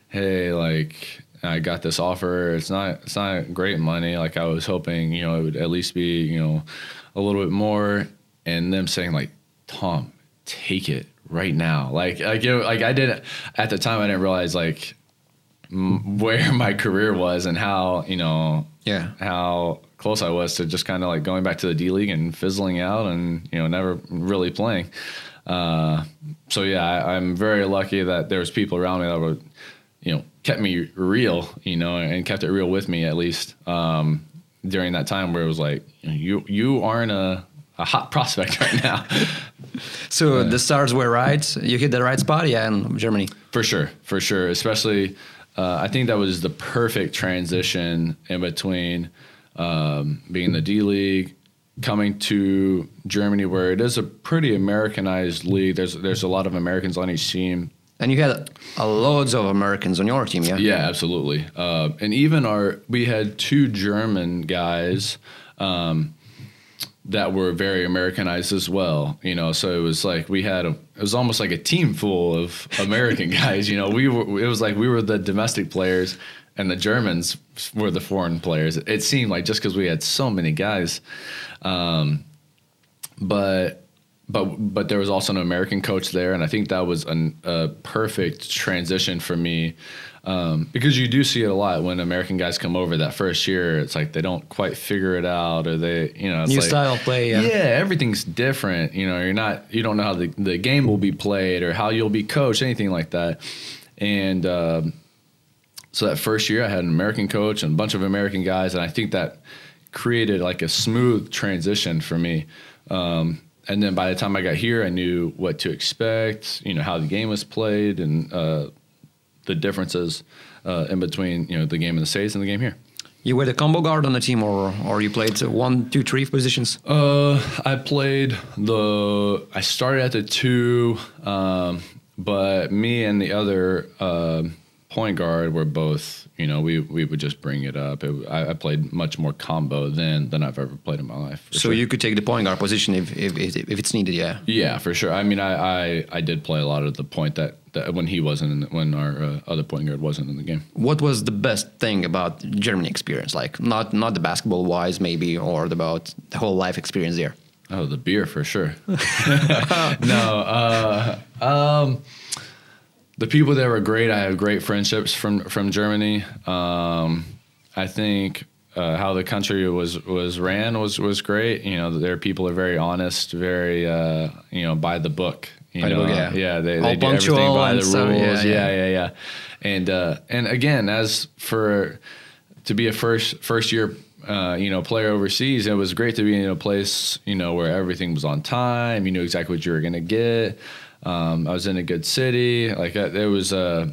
"Hey, like, I got this offer. It's not it's not great money like I was hoping. You know, it would at least be you know a little bit more. And them saying like, Tom, take it right now. Like like know, like I didn't at the time. I didn't realize like m- where my career was and how you know yeah how close I was to just kind of like going back to the D League and fizzling out and you know never really playing. Uh, so yeah, I, I'm very lucky that there was people around me that were you know kept me real, you know, and kept it real with me at least um, during that time where it was like you you aren't a, a hot prospect right now. so the stars were right. You hit the right spot, yeah, in Germany. For sure, for sure. Especially, uh, I think that was the perfect transition in between um, being in the D League, coming to Germany, where it is a pretty Americanized league. There's there's a lot of Americans on each team And you had uh, loads of Americans on your team, yeah? Yeah, absolutely. Uh, and even our, we had two German guys um, that were very Americanized as well. You know, so it was like we had a, it was almost like a team full of American guys. You know, we were, it was like we were the domestic players and the Germans were the foreign players. It seemed like just because we had so many guys. Um, but but but there was also an American coach there, and I think that was an, a perfect transition for me um, because you do see it a lot when American guys come over that first year. It's like they don't quite figure it out, or they you know new like, style play. Yeah. yeah, everything's different. You know, you're not you don't know how the the game will be played or how you'll be coached, anything like that, and. Um, so that first year, I had an American coach and a bunch of American guys, and I think that created like a smooth transition for me. Um, and then by the time I got here, I knew what to expect, you know, how the game was played and uh, the differences uh, in between, you know, the game in the States and the game here. You were the combo guard on the team, or or you played one, two, three positions? Uh, I played the. I started at the two, um, but me and the other uh, point guard were both, you know, we we would just bring it up. It, I, I, played much more combo than than I've ever played in my life. So sure. you could take the point guard position if, if if it's needed, yeah. Yeah, for sure. I mean, I I, I did play a lot of the point that, that when he wasn't in the, when our uh, other point guard wasn't in the game. What was the best thing about Germany experience? Like not not the basketball wise maybe, or about the whole life experience there. Oh, the beer for sure. no, uh, um the people there were great. I have great friendships from from Germany. Um, I think uh, how the country was was ran was was great. You know, their people are very honest, very uh, you know by the book. You know, book, yeah, yeah, they, they do everything by the rules. yeah, yeah, yeah, yeah. And uh, and again, as for to be a first first year uh, you know, player overseas. It was great to be in a place, you know, where everything was on time. You knew exactly what you were going to get. Um, I was in a good city. Like uh, there was a.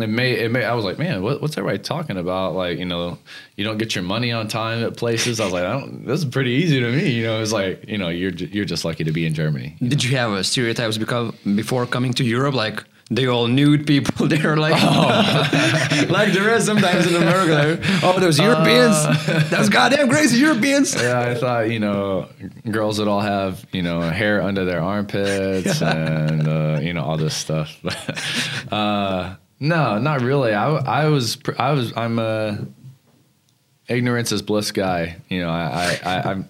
It may, it may, I was like, man, what, what's everybody talking about? Like, you know, you don't get your money on time at places. I was like, I don't, this is pretty easy to me. You know, it's like, you know, you're, you're just lucky to be in Germany. You Did know? you have a stereotypes because before coming to Europe? Like, they all nude people. They're like, oh. like there is sometimes in America. oh, those Europeans, uh, that's goddamn crazy Europeans. Yeah, I thought you know girls would all have you know hair under their armpits and uh, you know all this stuff. uh, no, not really. I, I was I was I'm a ignorance is bliss guy. You know, I, I, I am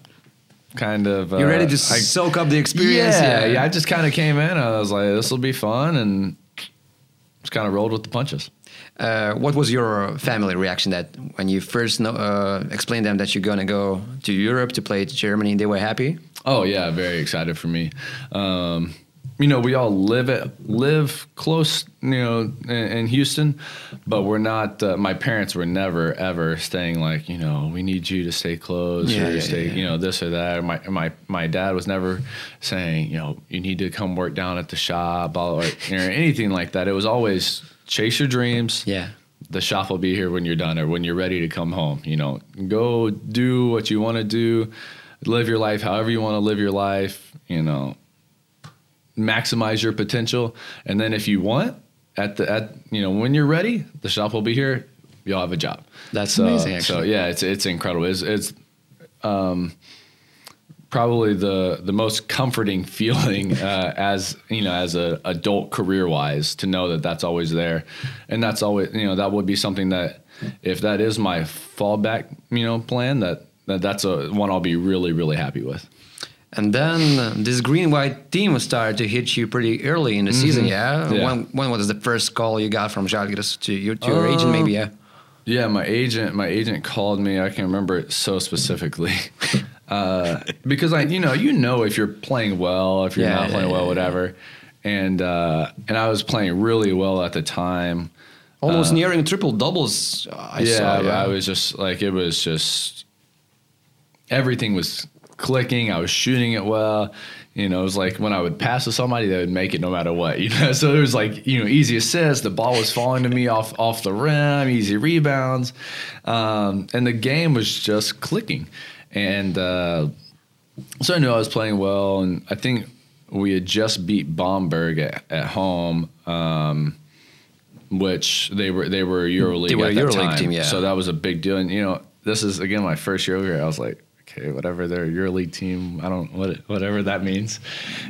kind of. You're ready to uh, I, soak up the experience. Yeah, yeah. yeah I just kind of came in. I was like, this will be fun, and just kind of rolled with the punches. Uh, what was your family reaction that when you first know, uh, explained them that you're gonna go to Europe to play to Germany? They were happy. Oh yeah, very excited for me. Um, you know, we all live at, live close, you know, in, in Houston, but we're not. Uh, my parents were never ever staying like, you know, we need you to stay close yeah, or yeah, stay, yeah, you know, this or that. My my my dad was never saying, you know, you need to come work down at the shop or, or anything like that. It was always chase your dreams. Yeah. The shop will be here when you're done or when you're ready to come home. You know, go do what you want to do, live your life however you want to live your life. You know, maximize your potential. And then if you want, at the at you know when you're ready, the shop will be here. You'll have a job. That's so, amazing. Actually. So yeah, it's it's incredible. It's it's um, probably the the most comforting feeling uh, as you know as a adult career wise to know that that's always there, and that's always you know that would be something that if that is my fallback you know plan that, that that's a one I'll be really really happy with. And then this green white team started to hit you pretty early in the mm-hmm. season, yeah? yeah? When when was the first call you got from Žalgiris to your to your uh, agent, maybe? Yeah. Yeah, my agent my agent called me. I can remember it so specifically. uh, because I you know you know if you're playing well if you're yeah, not playing yeah, well whatever, and uh, and I was playing really well at the time. Almost uh, nearing triple doubles. I yeah, saw, yeah, I was just like it was just everything was clicking. I was shooting it well. You know, it was like when I would pass to somebody, they would make it no matter what. You know, so it was like you know easy assists. The ball was falling to me off off the rim, easy rebounds, um, and the game was just clicking. And uh, so I knew I was playing well, and I think we had just beat Bamberg at, at home, um, which they were they were EuroLeague They were at that EuroLeague time. team, yeah. So that was a big deal. And you know, this is again my first year over here. I was like, okay, whatever their EuroLeague team, I don't what whatever that means.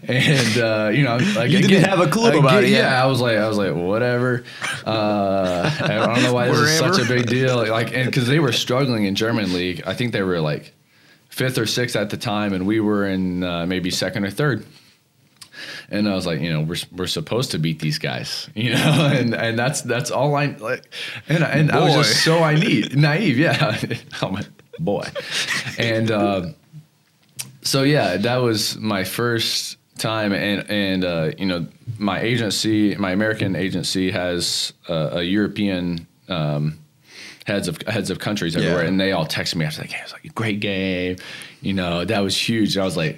And uh, you know, like You didn't again- have a clue again, about it, Yeah, yeah. I was like, I was like, whatever. Uh, I don't know why this is such a big deal. Like, and because they were struggling in German league, I think they were like fifth or sixth at the time, and we were in uh, maybe second or third. And I was like, you know, we're we're supposed to beat these guys, you know, and and that's that's all I like, and and I was just so I need naive, yeah, I'm a boy, and uh, so yeah, that was my first time, and and uh, you know, my agency, my American agency has uh, a European. Um, heads of heads of countries everywhere, Yeah. and they all texted me. I like, "Hey, it was like a great game, you know, that was huge." I was like,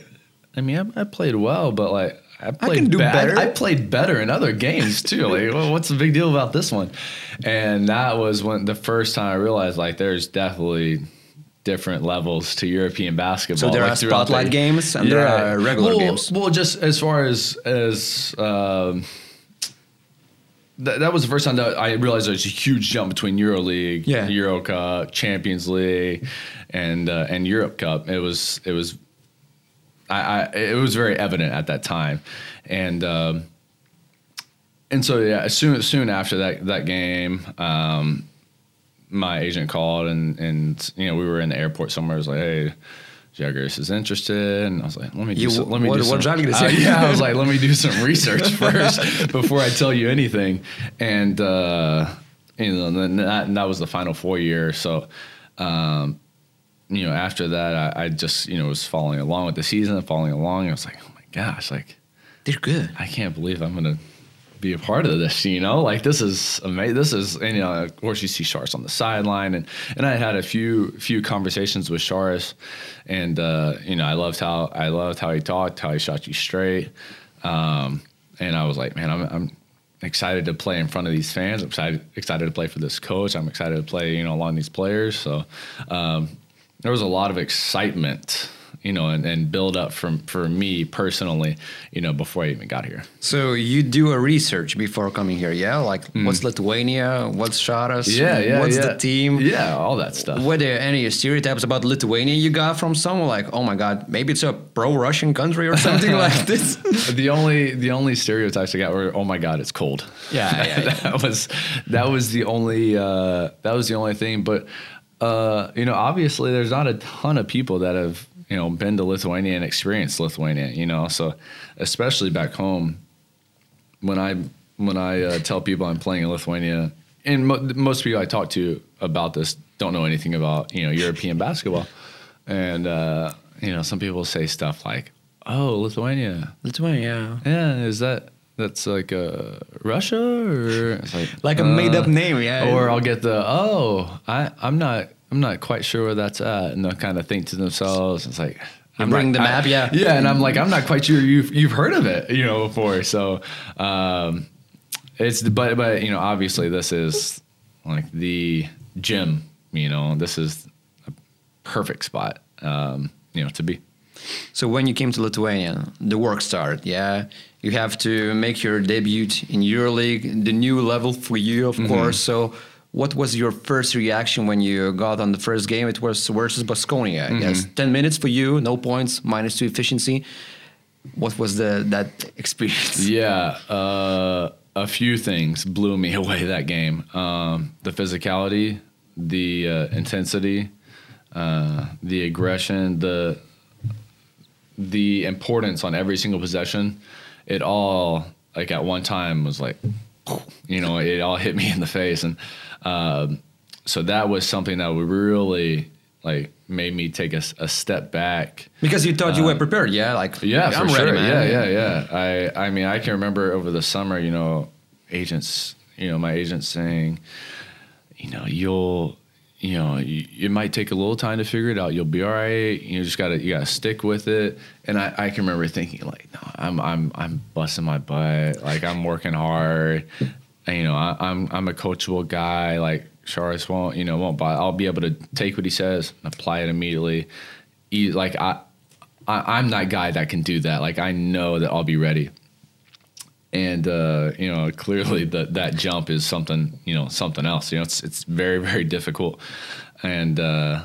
"I mean, I, I played well, but like, I played can do ba- better. I, played better in other games too. like, well, what's the big deal about this one?" And that was when the first time I realized like there's definitely different levels to European basketball. So there like, are spotlight the- games and there are regular well, games. Well, just as far as as um, that, that was the first time that I realized there's a huge jump between EuroLeague, Yeah. Euro Cup, Champions League, and uh, and Europe Cup. It was it was I, I it was very evident at that time, and um, and so yeah, soon soon after that that game, um, my agent called and and you know we were in the airport somewhere. I was like, hey. Žalgiris is interested, and I was like, "Let me do You- some, let me what- do some." what Žalgiris Uh, yeah, I was like, "Let me do some research first before I tell you anything." And uh, you know, then that, and that was the final four year. So, um, you know, after that, I, I just you know was following along with the season, following along. I was like, "Oh my gosh!" Like, They're good. I can't believe I'm gonna be a part of this. You know, like this is amazing. This is, and you know, of course you see Sharas on the sideline, and and I had a few few conversations with Sharas, and uh, you know, I loved how I loved how he talked, how he shot you straight, um, and I was like, man, I'm. I'm excited to play in front of these fans. I'm excited excited to play for this coach. I'm excited to play, you know, along these players. So um, there was a lot of excitement, you know, and, and build up from for me personally, you know, before I even got here. So you do a research before coming here, yeah? Like what's Lithuania? What's Sharas? Yeah, yeah. What's yeah. the team? Yeah, all that stuff. Were there any stereotypes about Lithuania you got from someone like, oh my god, maybe it's a pro-Russian country or something like this? The only the only stereotypes I got were, oh my god, it's cold. Yeah, yeah, yeah. that was that was the only uh, that was the only thing. But uh, you know, obviously, there's not a ton of people that have you know been to Lithuania and experienced Lithuania. You know, so especially back home, when I when I uh, tell people I'm playing in Lithuania, and mo- most people I talk to about this don't know anything about you know European basketball, and uh, you know some people say stuff like, "Oh, Lithuania, Lithuania, yeah, Yeah, is that that's like uh, Russia or like like a uh, made-up name, yeah. Or I'll get the oh, I I'm not I'm not quite sure where that's at, and they'll kind of think to themselves, it's like. I'm bring not- the I- map, yeah. yeah, and I'm like, I'm not quite sure you've you've heard of it, you know, before. So, um, it's but but you know, obviously this is like the gym, you know, this is a perfect spot, um, you know, to be. So when you came to Lithuania, the work started. Yeah, you have to make your debut in EuroLeague, the new level for you, of course. So, what was your first reaction when you got on the first game? It was versus Basconia. I guess ten minutes for you, no points, minus two efficiency. What was the that experience? Yeah, uh, a few things blew me away that game. Um, the physicality, the uh, intensity, uh, the aggression, the the importance on every single possession. It all like at one time was like, you know, it all hit me in the face, and um, so that was something that really like made me take a, a step back. Because you thought you were prepared. Yeah, like Yeah, I'm for ready, sure. man. Yeah, yeah, yeah. I, I mean, I can remember over the summer, you know, agents, you know, my agents saying, you know, you'll, you know, you, it might take a little time to figure it out. You'll be all right. You just gotta, you gotta stick with it. And I, I can remember thinking like, no, I'm, I'm, I'm busting my butt. Like I'm working hard. You know, I, I'm, I'm a coachable guy. Like Sharas won't, you know, won't buy. I'll be able to take what he says and apply it immediately. E- Like I, I, I'm that guy that can do that. Like I know that I'll be ready. And uh, you know, clearly that that jump is something, you know, something else. You know, it's it's very very difficult. And uh,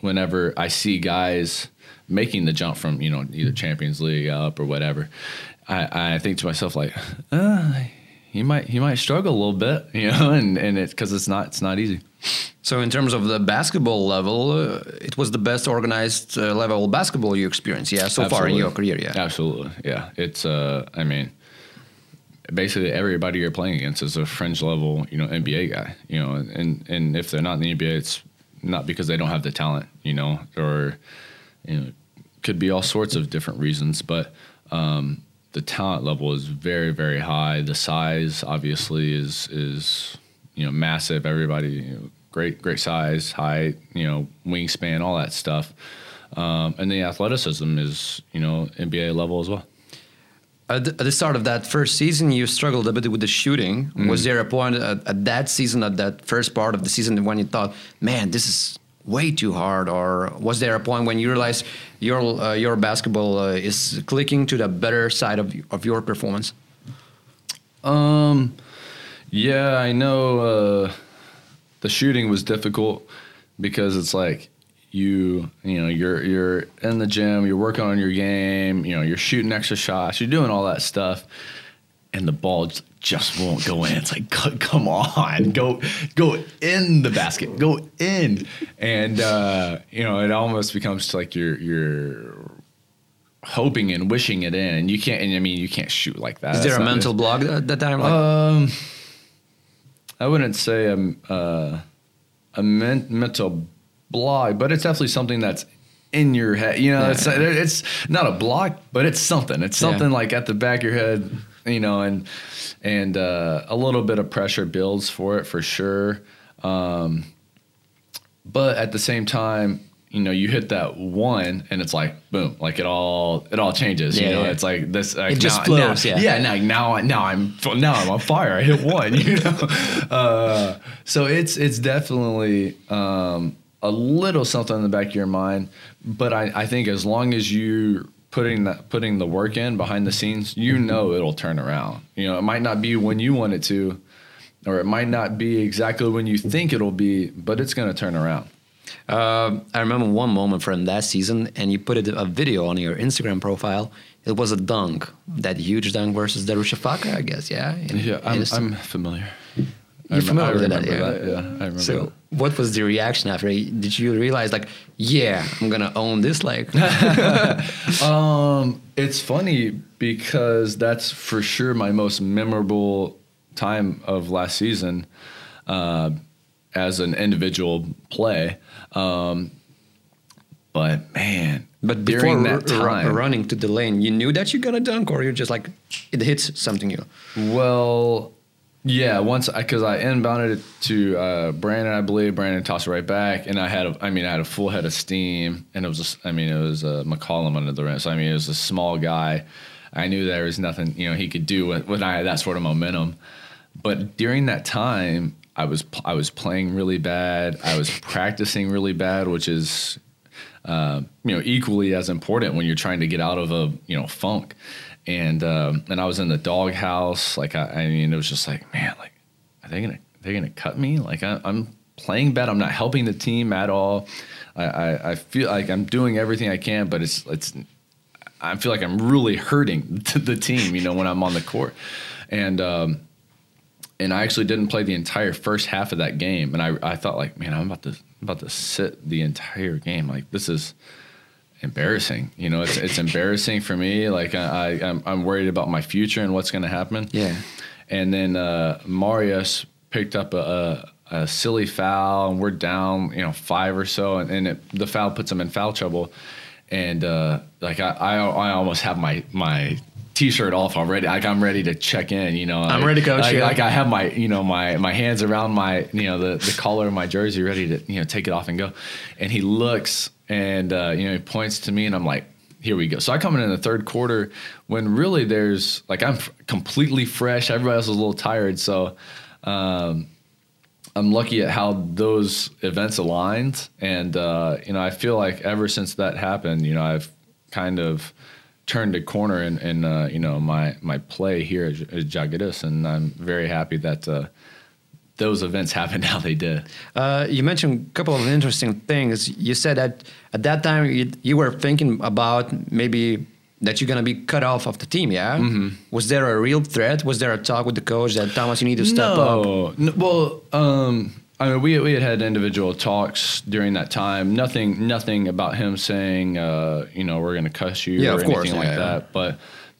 whenever I see guys making the jump from you know either Champions League up or whatever, I, I think to myself like, uh, he might he might struggle a little bit, you know, and and it because it's not it's not easy. So in terms of the basketball level, uh, it was the best organized uh, level basketball you experienced, yeah, so far in your career, yeah. Absolutely, yeah. It's uh, I mean, basically everybody you're playing against is a fringe level, you know, NBA guy, you know, and and if they're not in the NBA, it's not because they don't have the talent, you know, or you know, could be all sorts of different reasons, but um, the talent level is very very high. The size obviously is is you know massive. Everybody you know, great great size, height, you know, wingspan, all that stuff. Um, and the athleticism is, you know, NBA level as well. At the, at the start of that first season, you struggled a bit with the shooting. Mm-hmm. Was there a point at, at that season, at that first part of the season, when you thought, "Man, this is way too hard," or was there a point when you realized your uh, your basketball uh, is clicking to the better side of of your performance? Um, yeah, I know uh, the shooting was difficult because it's like you, you know, you're you're in the gym, you're working on your game, you know, you're shooting extra shots, you're doing all that stuff, and the ball just won't go in. It's like, come on, go go in the basket, go in, and uh, you know, it almost becomes like you're you're hoping and wishing it in, and you can't. And I mean, you can't shoot like that. Is there That's a mental block at that time? Like, um, I wouldn't say a uh, a men- mental block, but it's definitely something that's in your head. You know, Yeah. it's it's not a block, but it's something. It's Yeah. something like at the back of your head. You know, and and uh, a little bit of pressure builds for it for sure. Um, but at the same time, you know, you hit that one, and it's like boom, like it all it all changes. Yeah, you know, yeah. it's like this. Like It just now- flows, now- yeah. yeah. Now, now, now I'm now I'm on fire. I hit one. You know, uh, so it's it's definitely um, a little something in the back of your mind. But I, I think as long as you putting that putting the work in behind the scenes, you know it'll turn around. You know, it might not be when you want it to, or it might not be exactly when you think it'll be, but it's going to turn around. Uh, I remember one moment from that season, and you put a video on your Instagram profile. It was a dunk, that huge dunk versus Darushafaka, I guess. Yeah. in- Yeah, I'm, I'm familiar. You're familiar I with that, yeah. that, Yeah, I remember So, that. What was the reaction after? Did you realize, like, yeah, I'm gonna own this? Like, Um, it's funny because that's for sure my most memorable time of last season uh, as an individual play. Um, but man, but before during that time, running to the lane, you knew that you're gonna dunk, or you're just like, it hits something you. Well, yeah. Once because I, inbounded it to uh, Brandon, I believe Brandon tossed it right back, and I had, a, I mean, I had a full head of steam, and it was, just, I mean, it was uh, McCollum under the rim. So I mean, it was a small guy. I knew there was nothing, you know, he could do with, when I had that sort of momentum. But during that time, I was, I was playing really bad. I was practicing really bad, which is uh, you know, equally as important when you're trying to get out of a you know funk. And um, and I was in the doghouse. Like I, I mean, it was just like, man, like are they gonna are they gonna cut me? Like I, I'm playing bad. I'm not helping the team at all. I, I, I feel like I'm doing everything I can, but it's it's I feel like I'm really hurting the team. You know, when I'm on the court, and um, and I actually didn't play the entire first half of that game. And I, I thought like, man, I'm about to about to sit the entire game. Like this is embarrassing. You know, it's it's embarrassing for me. Like I, I I'm, I'm worried about my future and what's going to happen. Yeah. And then uh, Marius picked up a, a, a silly foul, and we're down, you know, five or so, and, and it, the foul puts him in foul trouble. And uh, like I, I, I almost have my my t-shirt off already. Like I'm ready to check in. You know, I'm ready, coach, Like, like I have my you know my my hands around my you know the the collar of my jersey, ready to you know take it off and go. And he looks and uh, you know he points to me, and I'm like. Here we go. So I come in in the third quarter when really there's like I'm f- completely fresh. Everybody else is a little tired. So um, I'm lucky at how those events aligned. And, uh, you know, I feel like ever since that happened, you know, I've kind of turned a corner in, in uh, you know my my play here at, at Žalgiris, and I'm very happy that uh, those events happened how they did. Uh, you mentioned a couple of interesting things. You said that at that time you, you were thinking about maybe that you're going to be cut off of the team. Yeah. Mm-hmm. Was there a real threat? Was there a talk with the coach that Thomas, you need to step no. up? No. Well, um, I mean, we we had had individual talks during that time. Nothing, nothing about him saying, uh, you know, we're going to cuss you yeah, or anything like yeah, that. But,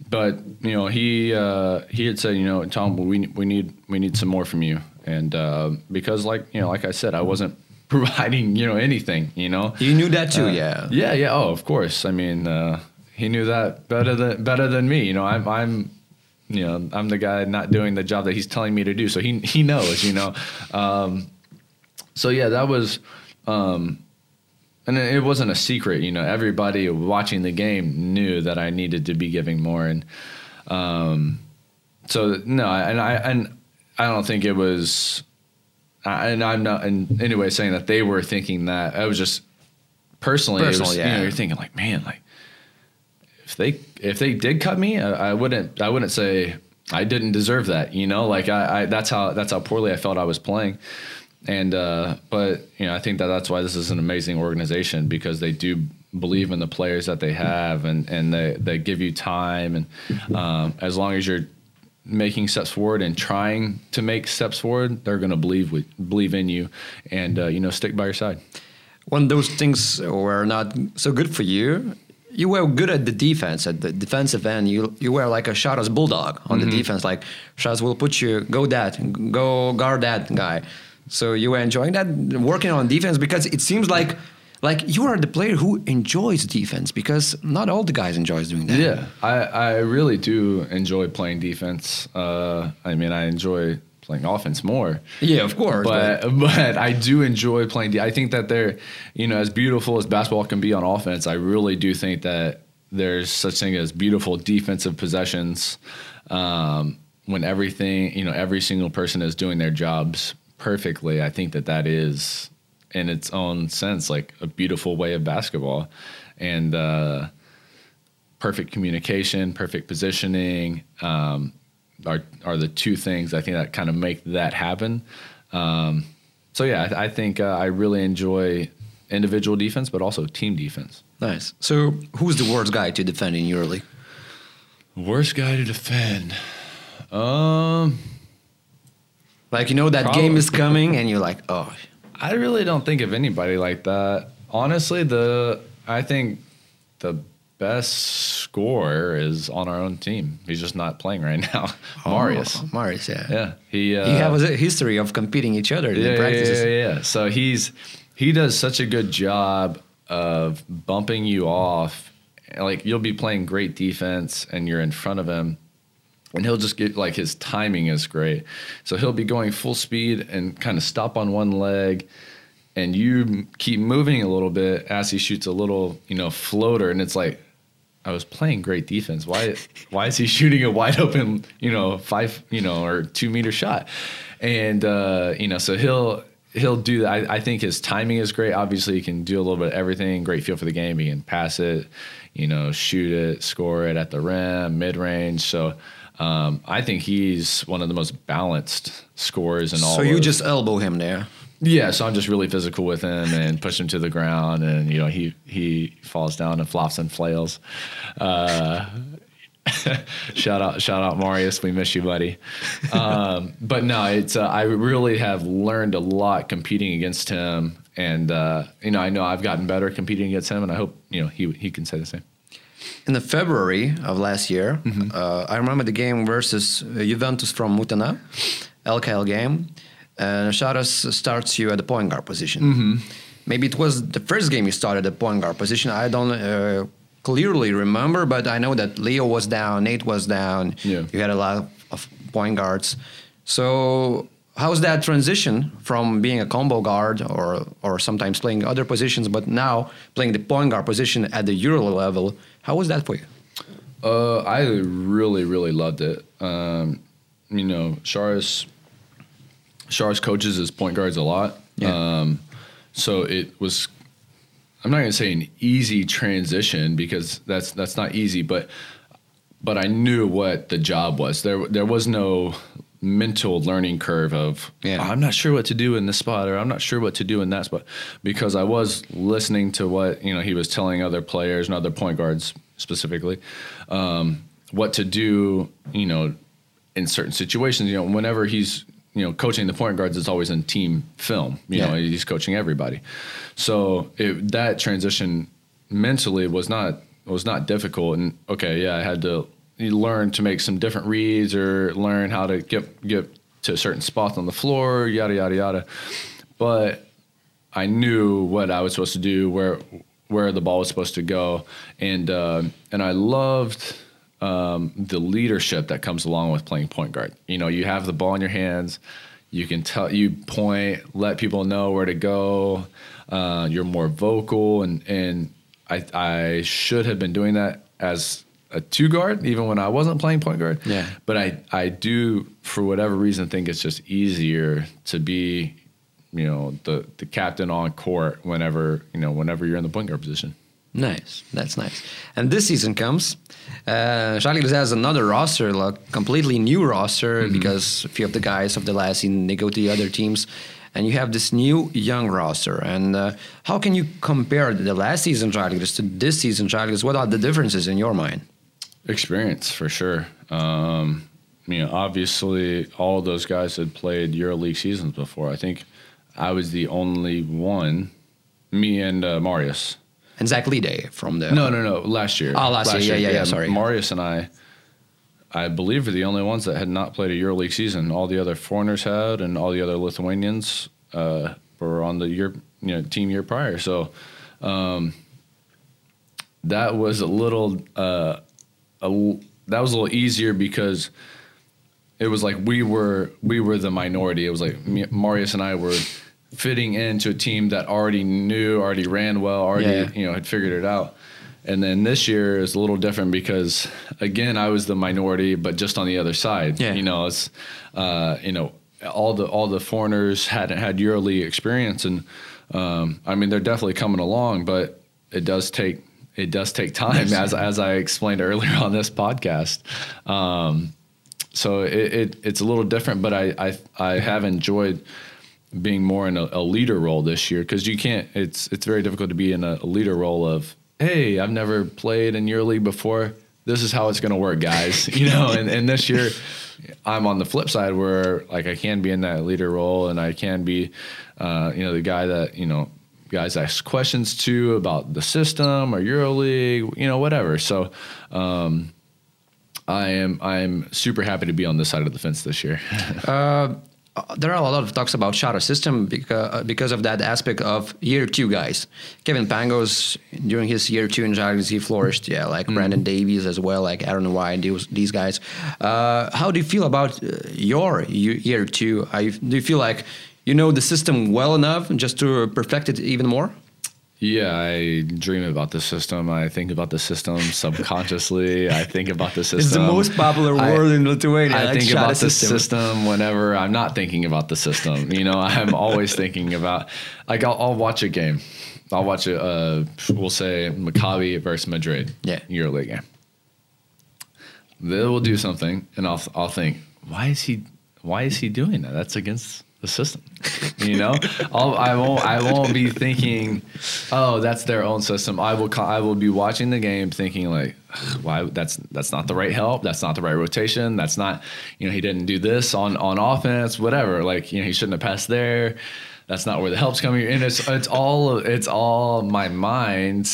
but you know, he uh, he had said, you know, Tom, we we need we need some more from you, and uh, because like you know, like I said, I wasn't providing you know anything. You know, you knew that too, Uh, yeah. yeah, yeah. Oh, of course. I mean, uh, he knew that better than better than me. You know, I'm I'm you know I'm the guy not doing the job that he's telling me to do, so he he knows. You know. Um, so yeah, that was, um, and it it wasn't a secret. You know, everybody watching the game knew that I needed to be giving more, and um, so no, and I and I don't think it was, and I'm not in any way saying that they were thinking that. I was just personally, it Personal, was, you yeah. know, you're thinking like, man, like if they if they did cut me, I, I wouldn't I wouldn't say I didn't deserve that. You know, like I, I that's how that's how poorly I felt I was playing. And uh, but you know, I think that that's why this is an amazing organization because they do believe in the players that they have and and they they give you time and um, as long as you're making steps forward and trying to make steps forward, they're going to believe with, believe in you and uh, you know stick by your side. When those things were not so good for you, you were good at the defense, at the defensive end. You you were like a Sharas bulldog on Mm-hmm. the defense. Like Sharas will put you go that, go guard that guy. So you were enjoying that working on defense because it seems like like you are the player who enjoys defense because not all the guys enjoys doing that. Yeah, I, I really do enjoy playing defense. Uh, I mean, I enjoy playing offense more. Yeah, of course. But but I do enjoy playing. De- I think that they're you know as beautiful as basketball can be on offense. I really do think that there's such thing as beautiful defensive possessions um, when everything you know every single person is doing their jobs perfectly. I think that that is in its own sense like a beautiful way of basketball and. Uh, perfect communication, perfect positioning um, are are the two things I think that kind of make that happen. Um, so yeah, I, I think uh, I really enjoy individual defense, but also team defense. nice. So who's the worst guy to defend in your league? Worst guy to defend. Um, Like you know that Probably- game is coming and you're like, oh, I really don't think of anybody like that. Honestly, the I think the best scorer is on our own team. He's just not playing right now. Marius. Oh, Marius, yeah. Yeah, he. Uh, He has a history of competing each other in yeah, the practices. yeah, yeah, yeah. So he's he does such a good job of bumping you off. Like you'll be playing great defense and you're in front of him, and he'll just get like his timing is great. So he'll be going full speed and kind of stop on one leg, and you keep moving a little bit as he shoots a little you know floater, and it's like. I was playing great defense. Why? Why is he shooting a wide open, you know, five, you know, or two meter shot? And uh, you know, so he'll he'll do that. I, I think his timing is great. Obviously, he can do a little bit of everything. Great feel for the game. He can pass it, you know, shoot it, score it at the rim, mid range. So um, I think he's one of the most balanced scorers in all. So you of- just elbow him there. yeah, so I'm just really physical with him and push him to the ground, and you know he he falls down and flops and flails. Uh, shout out, shout out, Marius. We miss you, buddy. Um, but no, it's uh, I really have learned a lot competing against him, and uh, you know I know I've gotten better competing against him, and I hope you know he he can say the same. In the February of last year, Mm-hmm. uh, I remember the game versus uh, Juventus from Utena, LKL game. And Sharas starts you at the point guard position. Mm-hmm. Maybe it was the first game you started at the point guard position. I don't uh, clearly remember, but I know that Leo was down, Nate was down. Yeah. You had a lot of point guards. So how's that transition from being a combo guard or or sometimes playing other positions, but now playing the point guard position at the Euro level? How was that for you? Uh, I really, really loved it. Um, you know, Shara's Shara's coaches his point guards a lot. Yeah. Um, so it was I'm not going to say an easy transition because that's that's not easy, but but I knew what the job was. There there was no mental learning curve of Yeah. "Oh, I'm not sure what to do in this spot or I'm not sure what to do in that spot. Because I was listening to what you know he was telling other players and other point guards specifically um, what to do you know in certain situations. You know whenever he's you know coaching the point guards it's always in team film. You know he's coaching everybody. So it, that transition mentally was not was not difficult. And okay yeah I had to learn to make some different reads or learn how to get get to a certain spots on the floor yada yada yada but I knew what I was supposed to do, where where the ball was supposed to go, and uh, and I loved um, the leadership that comes along with playing point guard. You know, you have the ball in your hands, you can tell, you point, let people know where to go. Uh, you're more vocal, and and I I should have been doing that as a two guard, even when I wasn't playing point guard. Yeah. But I I do for whatever reason think it's just easier to be you know the the captain on court whenever you know whenever you're in the point guard position. Nice, that's nice. And this season comes, uh, Charlie has another roster, like completely new roster, because a few of the guys of the last season they go to the other teams, and you have this new young roster. And uh, how can you compare the last season Charlie to this season Charlie? What are the differences in your mind? Experience for sure. Um, you know, obviously all of those guys had played EuroLeague seasons before. I think I was the only one, me and uh, Marius. And Zach Day from the No, no, no. Last year. Oh, last year. Yeah, yeah, yeah, sorry. Marius and I, I believe, are the only ones that had not played a EuroLeague season. All the other foreigners had, and all the other Lithuanians uh, were on the year, you know, team year prior. So um, that was a little, uh, a, that was a little easier because it was like we were we were the minority. It was like me, Marius and I were fitting into a team that already knew, already ran well, already Yeah. you know had figured it out. And then this year is a little different because again I was the minority, but just on the other side. Yeah. You know, it's uh, you know all the all the foreigners hadn't had EuroLeague experience, and um, I mean they're definitely coming along, but it does take it does take time, as as I explained earlier on this podcast. Um, so it, it it's a little different, but I I, I have enjoyed being more in a, a leader role this year because you can't. It's it's very difficult to be in a, a leader role of hey, I've never played in EuroLeague before. This is how it's going to work, guys. You know, and, and this year I'm on the flip side where like I can be in that leader role and I can be, uh, you know, the guy that you know guys ask questions to about the system or EuroLeague, you know, whatever. So. Um, I am I am super happy to be on this side of the fence this year. Uh, there are a lot of talks about Sharas system because, because of that aspect of year two guys. Kevin Pangos during his year two in Giants he flourished. Yeah, like Brandon Davies as well, like Aaron White. These these guys. Uh, how do you feel about uh, your year two? Do you feel like you know the system well enough just to perfect it even more? yeah, I dream about the system. I think about the system subconsciously. I think about the system. It's the most popular I- word in Lithuania. I like think about the system whenever I'm not thinking about the system. You know, I'm always thinking about like I'll, I'll watch a game. I'll watch a uh, we'll say Maccabi versus Madrid. Yeah. EuroLeague game. They will do something, and I'll I'll think, why is he why is he doing that? That's against the system. You know, I'll, I won't I won't be thinking, oh, that's their own system. I will I will be watching the game thinking like, why that's that's not the right help. That's not the right rotation. That's not you know he didn't do this on on offense. Whatever. Like you know he shouldn't have passed there. That's not where the help's coming. And it's it's all it's all my mind.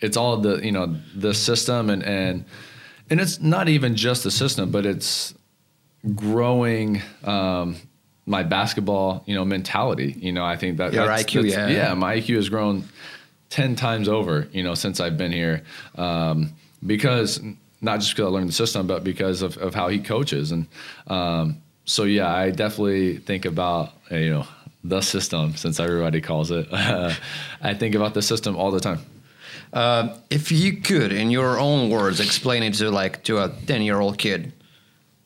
It's all the you know the system and and and it's not even just the system, but it's growing um, my basketball, you know, mentality. You know, I think that Your that's- IQ, that's- yeah. yeah, my IQ has grown ten times over, you know, since I've been here, um, because not just because I learned the system, but because of, of how he coaches, and um, so yeah, I definitely think about uh, you know the system since everybody calls it. I think about the system all the time. Uh, if you could, in your own words, explain it to like to a ten-year-old kid,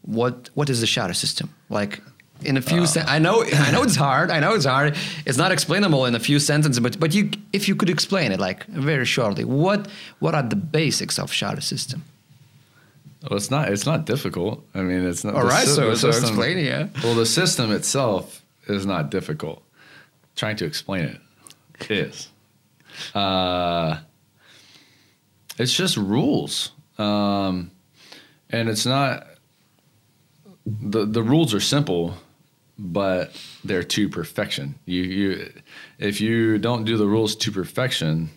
what what is the Sharas system? Like, in a few. sen- I know, I know it's hard. I know it's hard. It's not explainable in a few sentences. But but you, if you could explain it like very shortly, what what are the basics of Sharas system? Well, it's not. It's not difficult. I mean, it's not. All right, so- the so explain it, yeah. Well, the system itself is not difficult. Trying to explain it is. Uh, it's just rules, um, and it's not. the The rules are simple, but they're to perfection. You you, if you don't do the rules to perfection,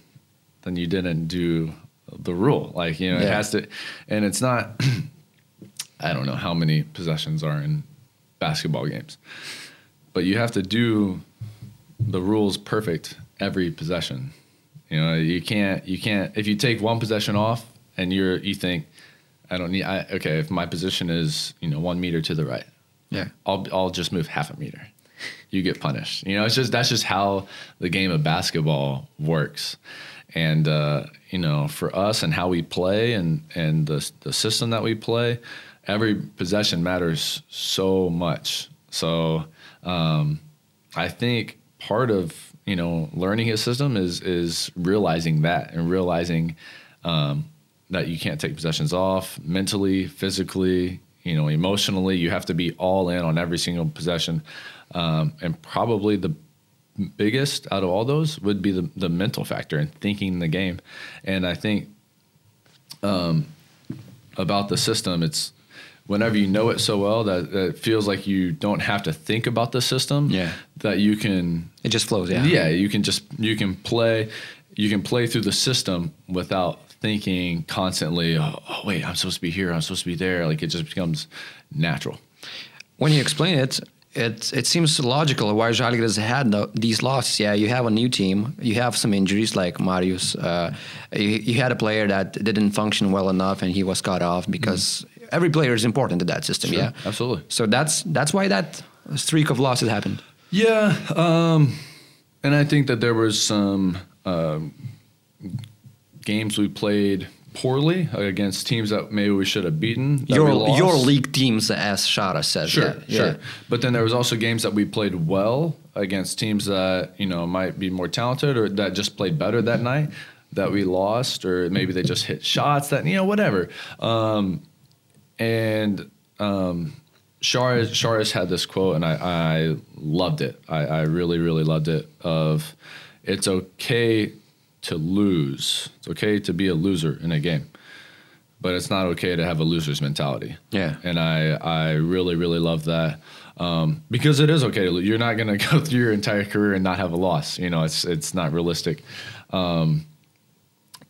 then you didn't do the rule. Like you know, it has to, and it's not. I don't know how many possessions are in basketball games, but you have to do the rules perfect every possession. You know, you can't you can't if you take one possession off and you're you think I don't need I okay if my position is you know one meter to the right, Yeah. I'll I'll just move half a meter. You get punished. You know, it's just that's just how the game of basketball works. And uh, you know, for us and how we play and and the the system that we play, every possession matters so much. So um, I think part of you know learning his system is is realizing that and realizing um, that you can't take possessions off mentally, physically, you know, emotionally. You have to be all in on every single possession, um, and probably the biggest out of all those would be the the mental factor and thinking the game. And I think um, about the system, it's whenever you know it so well that, that it feels like you don't have to think about the system. Yeah. that you can It just flows. Yeah. yeah you can just you can play you can play through the system without thinking constantly oh, oh wait i'm supposed to be here i'm supposed to be there like it just becomes natural when you explain it, it it seems logical why Žalgiris had no, these losses. Yeah, you have a new team, you have some injuries like Marius. Uh, you, you had a player that didn't function well enough, and he was cut off because every player is important to that system. Sure, yeah, absolutely. So that's that's why that streak of losses happened. yeah um and i think that there was some um games we played poorly against teams that maybe we should have beaten Your your league teams, as Sharas said. Sure, yeah, sure. yeah. But then there was also games that we played well against teams that you know might be more talented or that just played better that night that we lost, or maybe they just hit shots that you know whatever. Um, and um, Sharas Sharas had this quote, and I, I loved it. I, I really really loved it. Of it's okay to lose. It's okay to be a loser in a game, but it's not okay to have a loser's mentality Yeah. and I I really really love that um, because it is okay. to You're not going to go through your entire career and not have a loss. You know, it's it's not realistic. Um,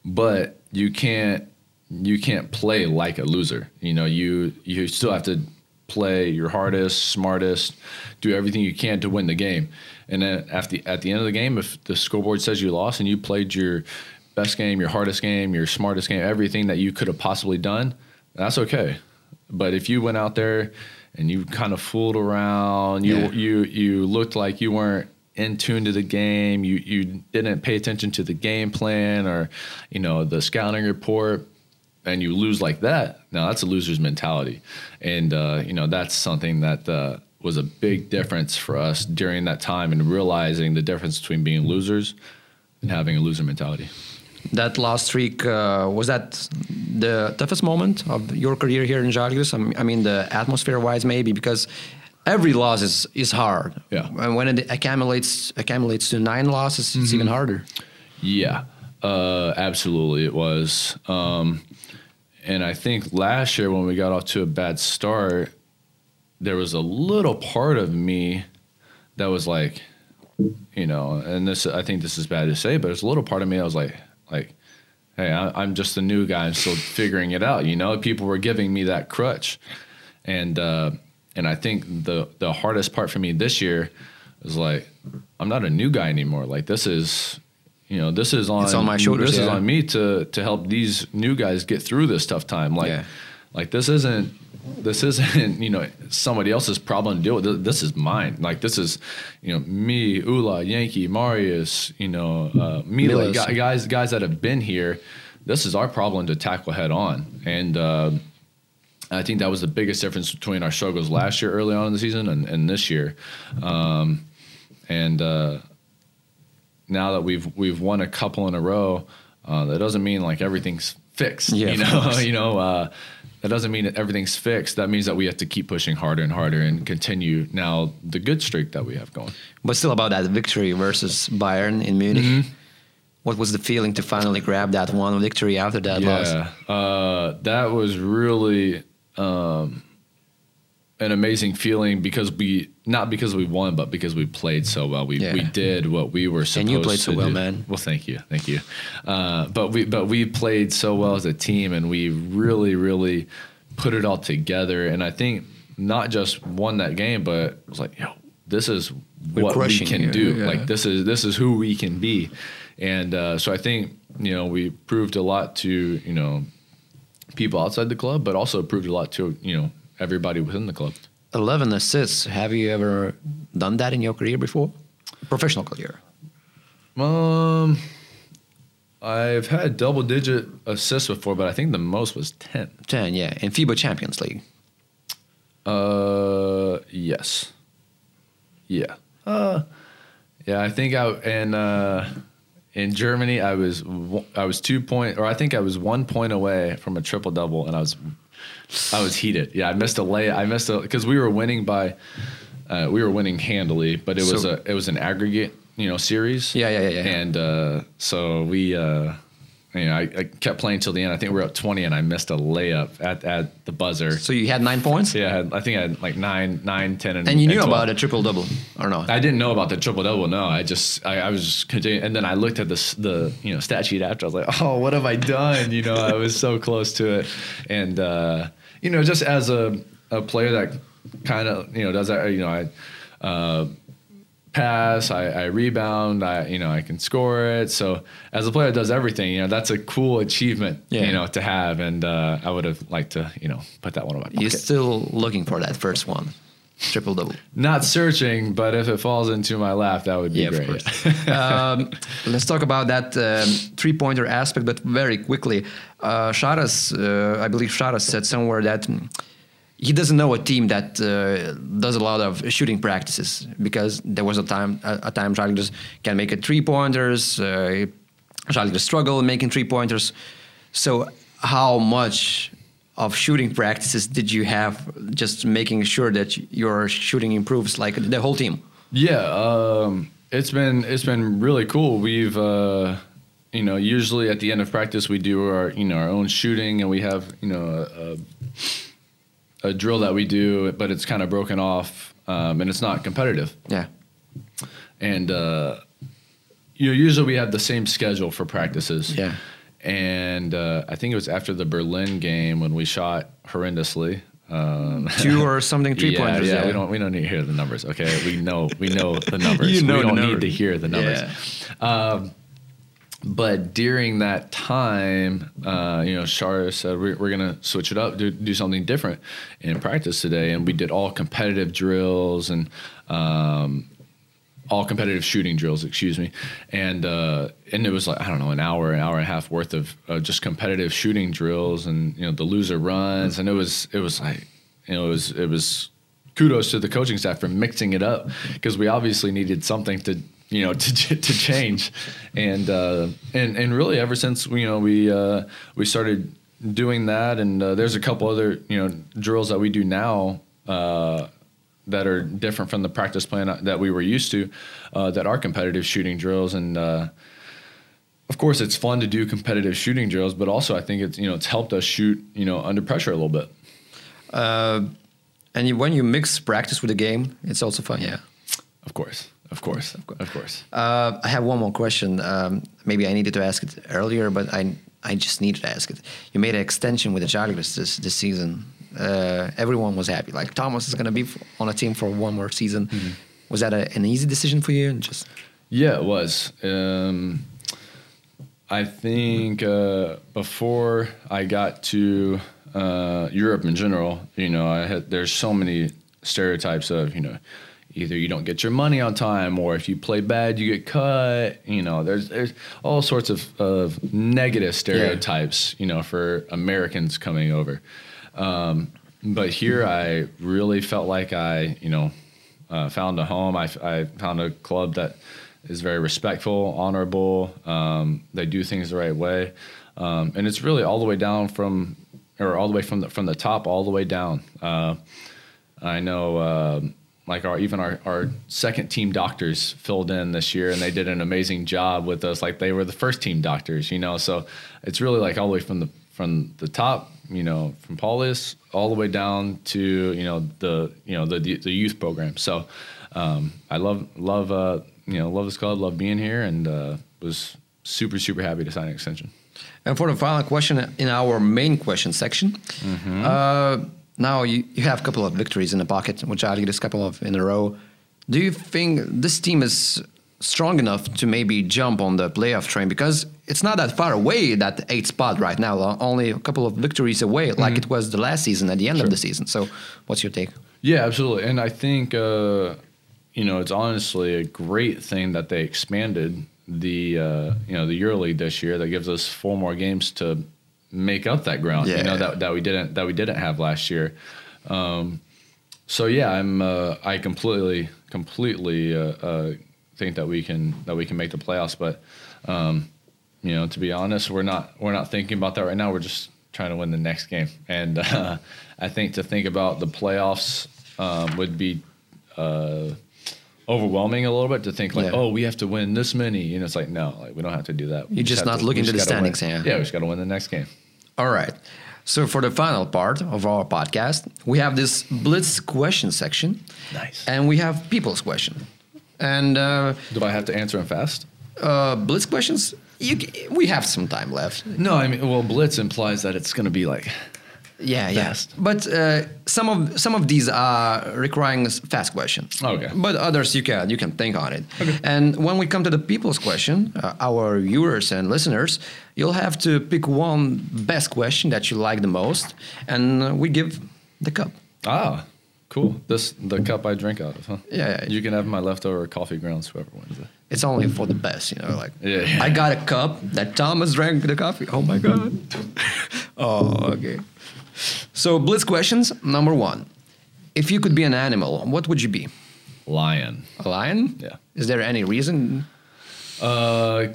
but you can't you can't play like a loser. You know, you you still have to play your hardest, smartest, do everything you can to win the game. And then at the at the end of the game, if the scoreboard says you lost and you played your best game, your hardest game, your smartest game, everything that you could have possibly done, that's okay. But if you went out there and you kind of fooled around, you Yeah. you you looked like you weren't in tune to the game, you you didn't pay attention to the game plan or you know the scouting report, and you lose like that. Now that's a loser's mentality, and uh, you know that's something that uh, was a big difference for us during that time and realizing the difference between being losers and having a loser mentality. That last streak uh, was that the toughest moment of your career here in Žalgiris. I mean- I mean, the atmosphere-wise, maybe because every loss is is hard. Yeah. and when it accumulates accumulates to nine losses, it's even harder. Yeah, uh, absolutely, it was. Um, and I think last year when we got off to a bad start, there was a little part of me that was like, you know, and this I think this is bad to say, but there's a little part of me I was like, like, hey, I, I'm just a new guy. I'm still figuring it out. You know, people were giving me that crutch, and uh, and I think the the hardest part for me this year is like, I'm not a new guy anymore. Like this is. You know, this is on, It's on my shoulders, This is on me to to help these new guys get through this tough time. Like, Yeah. Like this isn't this isn't you know somebody else's problem to deal with. This is mine. Like this is you know me, Ula, Yankee, Marius, you know uh, Mila, guys guys that have been here. This is our problem to tackle head on, and uh, I think that was the biggest difference between our struggles last year, early on in the season, and, and this year. Um, and uh, now that we've we've won a couple in a row, uh, that doesn't mean like everything's fixed. Yeah, you know, you know. That doesn't mean that everything's fixed. That means that we have to keep pushing harder and harder and continue now the good streak that we have going. But still, about that victory versus Bayern in Munich. Mm-hmm. What was the feeling to finally grab that one victory after that loss? Uh, that was really um, an amazing feeling because we not because we won, but because we played so well. We Yeah. we did what we were supposed And you played so to well, do. man. Well, thank you, thank you. Uh, but we but we played so well as a team, and we really really put it all together. And I think not just won that game, but it was like, yo, this is We're what we can you, do. yeah. Like this is this is who we can be. And uh, so I think you know we proved a lot to you know people outside the club, but also proved a lot to you know everybody within the club. 11 assists. Have you ever done that in your career before? Professional career. Um, I've had double digit assists before, but I think the most was ten. 10, yeah. In FIBA Champions League. Uh, yes, yeah, uh, yeah. I think I and uh, in Germany I was I was two point or I think I was one point away from a triple double, and I was I was heated. Yeah, I missed a lay. I missed a because we were winning by uh, we were winning handily, but it was So- a it was an aggregate you know series. Yeah, yeah, yeah, yeah. And uh, so we. Uh, you know, I, I kept playing till the end. I think we were up twenty, and I missed a layup at, at the buzzer. So you had nine points? Yeah, I, had, I think I had like nine, nine, ten, and And you knew 12. about a triple double, or not? I didn't know about the triple double. No, I just I, I was just continuing, and then I looked at the the you know stat sheet after. I was like, oh, what have I done? You know, I was so close to it, and uh, you know, just as a a player that kind of you know does that, you know, I. Uh, pass I, I rebound i you know i can score it so as a player that does everything you know that's a cool achievement Yeah. you know to have and uh, i would have liked to you know put that one my pocket You're still looking for that first one. Triple double. not searching, but if it falls into my lap, that would be Yeah, of great. course. um, let's talk about that um, three-pointer aspect, but very quickly. Uh, Sharas, uh, I believe Sharas said somewhere that he doesn't know a team that uh, does a lot of shooting practices because there was a time a, a time Žalgiris can make a three-pointers. Uh, Žalgiris struggle making three-pointers. So how much of shooting practices did you have just making sure that your shooting improves like the whole team? Yeah, um, it's been it's been really cool. We've uh, you know usually at the end of practice we do our you know our own shooting and we have you know a, a, a drill that we do, but it's kind of broken off um, and it's not competitive. Yeah. and uh, you know usually we have the same schedule for practices. Yeah. And uh, I think it was after the Berlin game when we shot horrendously. Um, two or something three yeah, pointers. Yeah, we don't we don't need to hear the numbers. Okay, we know we know the numbers. You know we don't number. need to hear the numbers. Um, but during that time, uh, you know, Sharas said we're, we're gonna switch it up, do do something different in practice today, and we did all competitive drills and um, all competitive shooting drills, excuse me, and uh, and it was like I don't know an hour, an hour and a half worth of uh, just competitive shooting drills, and you know the loser runs, and it was it was like you know it was it was kudos to the coaching staff for mixing it up because we obviously needed something to you know to to change, and uh, and and really ever since you know we uh, we started doing that, and uh, there's a couple other you know drills that we do now. Uh, that are different from the practice plan that we were used to, uh, that are competitive shooting drills, and uh, of course it's fun to do competitive shooting drills, but also I think it's you know it's helped us shoot you know under pressure a little bit. Uh, and you, when you mix practice with the game, it's also fun. Yeah. Of course, of course, of course. Of course. Uh, I have one more question. Um, maybe I needed to ask it earlier, but I I just needed to ask it. You made an extension with the Žalgiris this this season. Uh, everyone was happy. Like Thomas is going to be on a team for one more season. Was that a, an easy decision for you? Just Yeah, it was. Um, I think uh, before I got to uh, Europe in general, you know, I had there's so many stereotypes of you know either you don't get your money on time or if you play bad you get cut. You know, there's there's all sorts of, of negative stereotypes. You know, for Americans coming over. Um, but here I really felt like I, you know, uh, found a home. I, I found a club that is very respectful, honorable. Um, they do things the right way, um, and it's really all the way down from, or all the way from the from the top all the way down. Uh, I know, uh, like our even our, our second team doctors filled in this year, and they did an amazing job with us. Like they were the first team doctors, you know. So it's really like all the way from the from the top, you know, from Paulius all the way down to you know the you know the the youth program. So um, I love love uh, you know love this club, love being here, and uh, was super super happy to sign an extension. And for the final question in our main question section, Mm-hmm. uh, now you, you have a couple of victories in the pocket, which I a couple of in a row. Do you think this team is strong enough to maybe jump on the playoff train? Because it's not that far away, that eighth spot right now, uh, only a couple of victories away, like it was the last season at the end of the season. So, what's your take? Yeah, absolutely. And I think uh, you know it's honestly a great thing that they expanded the uh, you know the EuroLeague this year. That gives us four more games to make up that ground. yeah. You know that, that we didn't that we didn't have last year. Um, so yeah, I'm uh, I completely completely uh, uh, think that we can that we can make the playoffs. But um, you know, to be honest, we're not we're not thinking about that right now. We're just trying to win the next game, and uh, I think to think about the playoffs um, would be uh, overwhelming a little bit. To think like, Yeah. oh, we have to win this many, and it's like, no, like we don't have to do that. We You're just have not to- looking to the gotta win. standings, yeah. Yeah, we just got to win the next game. All right. So for the final part of our podcast, we have this blitz question section. Nice. And we have people's question. And uh, Do I have to answer them fast? uh, blitz questions, you, we have some time left. No, I mean, well, blitz implies that it's going to be like Yeah, yeah. But uh, some of some of these are requiring fast questions. Okay. But others you can you can think on it. And when we come to the people's question, uh, our viewers and listeners, you'll have to pick one best question that you like the most, and uh, we give the cup. ah, cool. This the cup I drink out of, huh? Yeah, yeah. You can have my leftover coffee grounds, whoever wins it. It's only for the best, you know. Like Yeah, yeah. I got a cup that Thomas drank the coffee. Oh my god. oh, okay. So blitz questions number one: If you could be an animal, what would you be? Lion. A lion? Yeah. Is there any reason? Uh,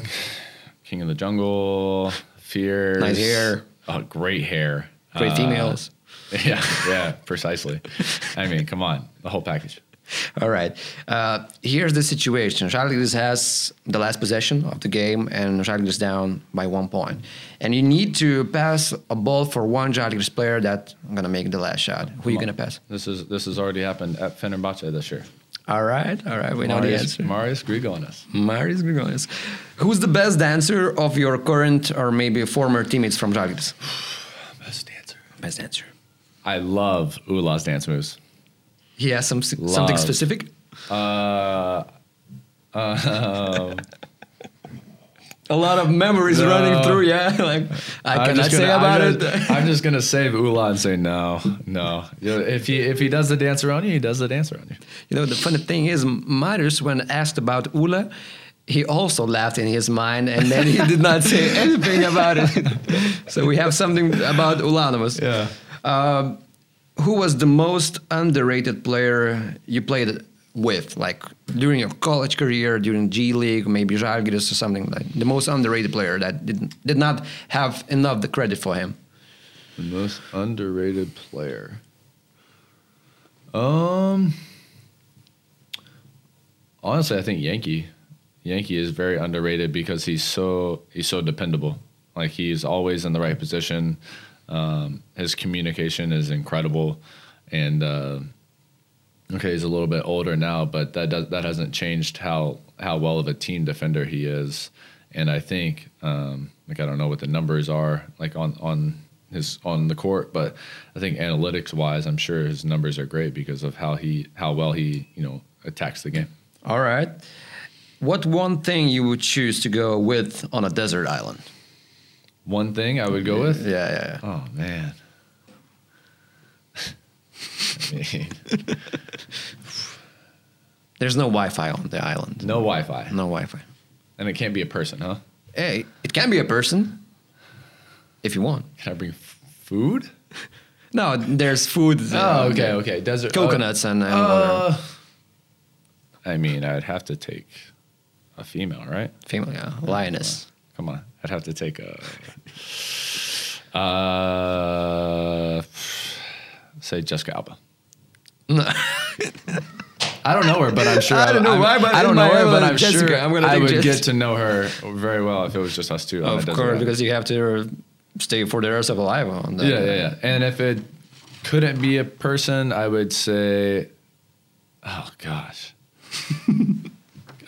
King of the Jungle. Fear. Nice hair. Oh, great hair. Great Uh, females. Yeah, yeah, precisely. I mean, come on, the whole package. All right. Uh, here's the situation. Žalgiris has the last possession of the game, and Žalgiris is down by one point. And you need to pass a ball for one Žalgiris player that I'm gonna make the last shot. Who are you gonna pass? This is this has already happened at Fenerbahce this year. All right. All right. We know the answer. Marius Grigonis. Marius Grigonis. Who's the best dancer of your current or maybe former teammates from Žalgiris? Best dancer. Best dancer. I love Ula's dance moves. He has some something specific. Uh, uh, A lot of memories No. running through. Yeah, like I I'm cannot just say gonna- about I'm it. I'm just gonna save Ula and say no, no. If he if he does the dance around you, he does the dance around you. You know, the funny thing is, Marius, when asked about Ula, he also laughed in his mind, and then he did not say anything about it. so we have something about Ulanovas. Yeah. Um, who was the most underrated player you played with, like during your college career, during G League, maybe Žalgiris or something like the most underrated player that did did not have enough the credit for him? The most underrated player. Um. Honestly, I think Yankee. Yankee is very underrated because he's so he's so dependable. Like he's always in the right position. Um, his communication is incredible, and uh, okay, he's a little bit older now, but that does, that hasn't changed how how well of a team defender he is. And I think um, like I don't know what the numbers are like on on his on the court, but I think analytics wise, I'm sure his numbers are great because of how he how well he you know attacks the game. All right. What one thing you would choose to go with on a desert island? One thing I would go with. Yeah, yeah, yeah. Oh man. I mean, There's no Wi-Fi on the island. no Wi-Fi, No Wi-Fi. and it can't be a person, huh? Hey, it can be a person if you want. Can I bring f- food? No, there's food. Oh, uh, okay, okay. Desert Coconuts and, and Uh, water. I mean, I'd have to take a female, right? Female, yeah, lioness. Come on, I'd have to take a. Uh, say Jessica Alba. I don't know her, but I'm sure. I don't know I'm- why, but I don't know her, but I'm Jessica, sure I'm gonna I would Jess- get to know her very well if it was just us two. Of course, island. because you have to stay for the rest of your life on that. Yeah, yeah, yeah. And if it couldn't be a person, I would say, oh gosh.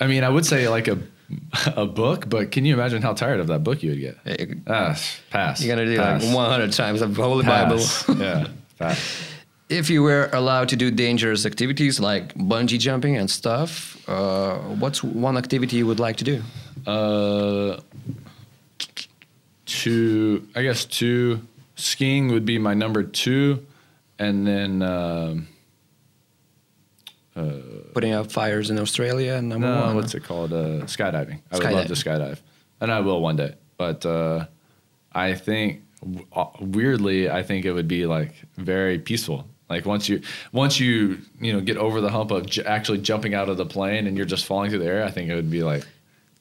I mean, I would say like a a book, but can you imagine how tired of that book you would get? Ah, pass. You're gonna do pass, like 100 times the Holy pass. Bible. yeah, pass. if you were allowed to do dangerous activities like bungee jumping and stuff, uh, what's one activity you would like to do? Uh, two, I guess two. Skiing would be my number two, and then um, Putting out fires in Australia, and number no, one. what's it called? Uh, skydiving. I would love to skydive, and I will one day. But uh, I think uh, weirdly, I think it would be like very peaceful. Like once you once you you know get over the hump of j- actually jumping out of the plane and you're just falling through the air, I think it would be like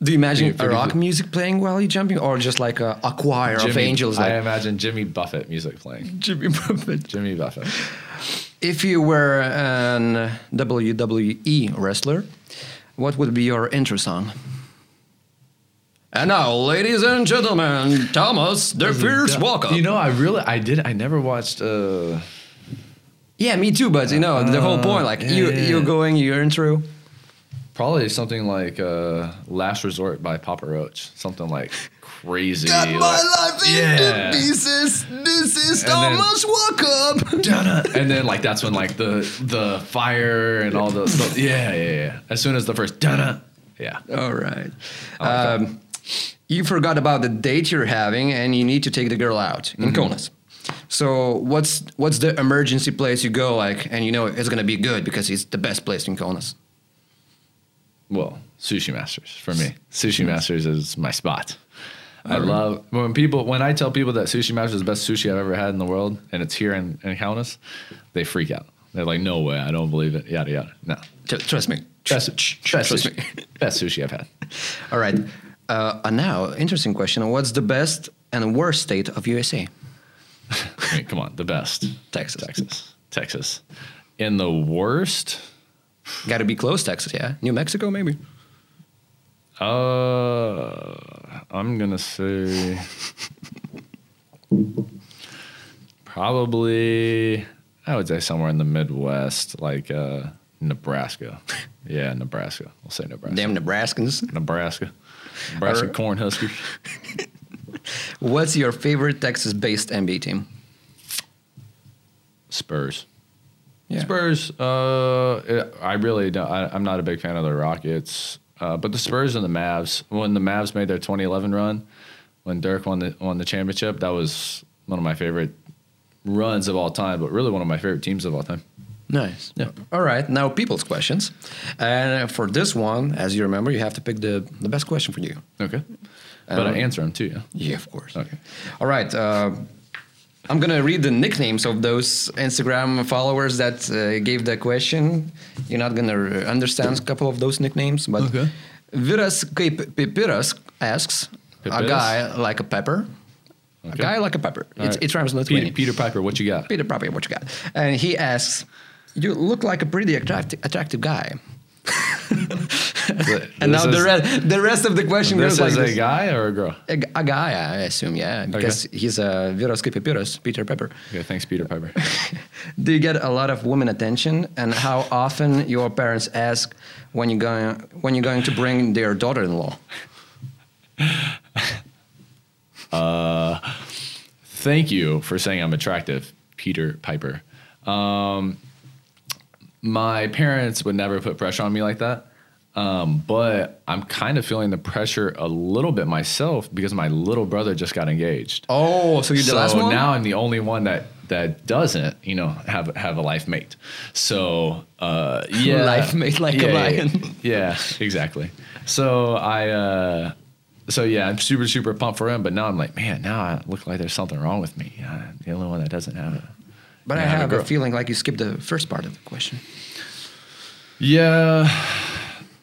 Do you imagine a rock music playing while you're jumping, or just like a, a choir of Jimmy- angels? I Like imagine Jimmy Buffett music playing. Jimmy Buffett. Jimmy Buffett. If you were an WWE wrestler, what would be your intro song? And now, ladies and gentlemen, Thomas, the fierce welcome. You know, I really, I did, I never watched. uh yeah, me too. But you know, the whole Uh, point, like yeah, you, yeah, you're going your intro. Probably something like uh "Last Resort" by Papa Roach. Something like crazy. Got my life Yeah. into pieces. This is And then- Thomas welcome. and then like that's when like the the fire and all the, the yeah yeah yeah. As soon as the first dun yeah. All right. like Um, you forgot about the date you're having, and you need to take the girl out in Kaunas. So what's what's the emergency place you go like, and you know it's gonna be good because it's the best place in Kaunas. Well, Sushi Masters for me. Sushi Masters is my spot. I love when people when I tell people that Sushi Masters is the best sushi I've ever had in the world, and it's here in, in Kaunas, they freak out. They're like, "No way, I don't believe it." Yada yada. No, Trust me. best, best, Trust me. best sushi I've had. All right. Uh, and now, interesting question. What's the best and worst state of USA? I mean, come on, the best. Texas. Texas, Texas. In the worst, Got to be close, Texas. Yeah. New Mexico, maybe. uh, I'm gonna say probably. I would say somewhere in the Midwest, like uh, Nebraska. Yeah, Nebraska. We'll say Nebraska. Damn Nebraskans. Nebraska. Nebraska Alright. Cornhuskers. What's your favorite Texas-based NBA team? Spurs. Yeah. Spurs. Uh, I really don't. I, I'm not a big fan of the Rockets, uh, but the Spurs and the Mavs. When the Mavs made their 2011 run, when Dirk won the won the championship, that was one of my favorite runs of all time. But really, one of my favorite teams of all time. Nice. Yeah. All right. Now, people's questions. And for this one, as you remember, you have to pick the, the best question for you. Okay. But I Um, answer them too. Yeah. Yeah, of course. Okay. All right. Uh, I'm going to read the nicknames of those Instagram followers that uh, gave the question. You're not going to understand a couple of those nicknames, but Okay. Vyras kaip Pipiras asks, a guy like a pepper. A guy like a pepper. All It, right. it rhymes in Peter, Peter Piper, what you got? Peter Property, what you got? And he asks, "You look like a pretty attractive, attractive guy." and now This the is- rest, the rest of the question This goes like is a this. guy or a girl? A guy, I assume, yeah, because he's a Viros kaip Pipiras, Peter Pepper. Okay, thanks, Peter Piper. Do you get a lot of women attention, and how often your parents ask when you're going when you're going to bring their daughter-in-law? Uh, thank you for saying I'm attractive, Peter Piper. Um, my parents would never put pressure on me like that. Um, but I'm kind of feeling the pressure a little bit myself because my little brother just got engaged. Oh, so you're the so last one? now I'm the only one that that doesn't, you know, have have a life mate. So uh, yeah, Life mate like a Yeah, yeah, lion. Yeah, exactly. So I, uh, so yeah, I'm super super pumped for him. But now I'm like, man, now I look like there's something wrong with me. I'm the only one that doesn't have a But and I have it a feeling like you skipped the first part of the question. Yeah,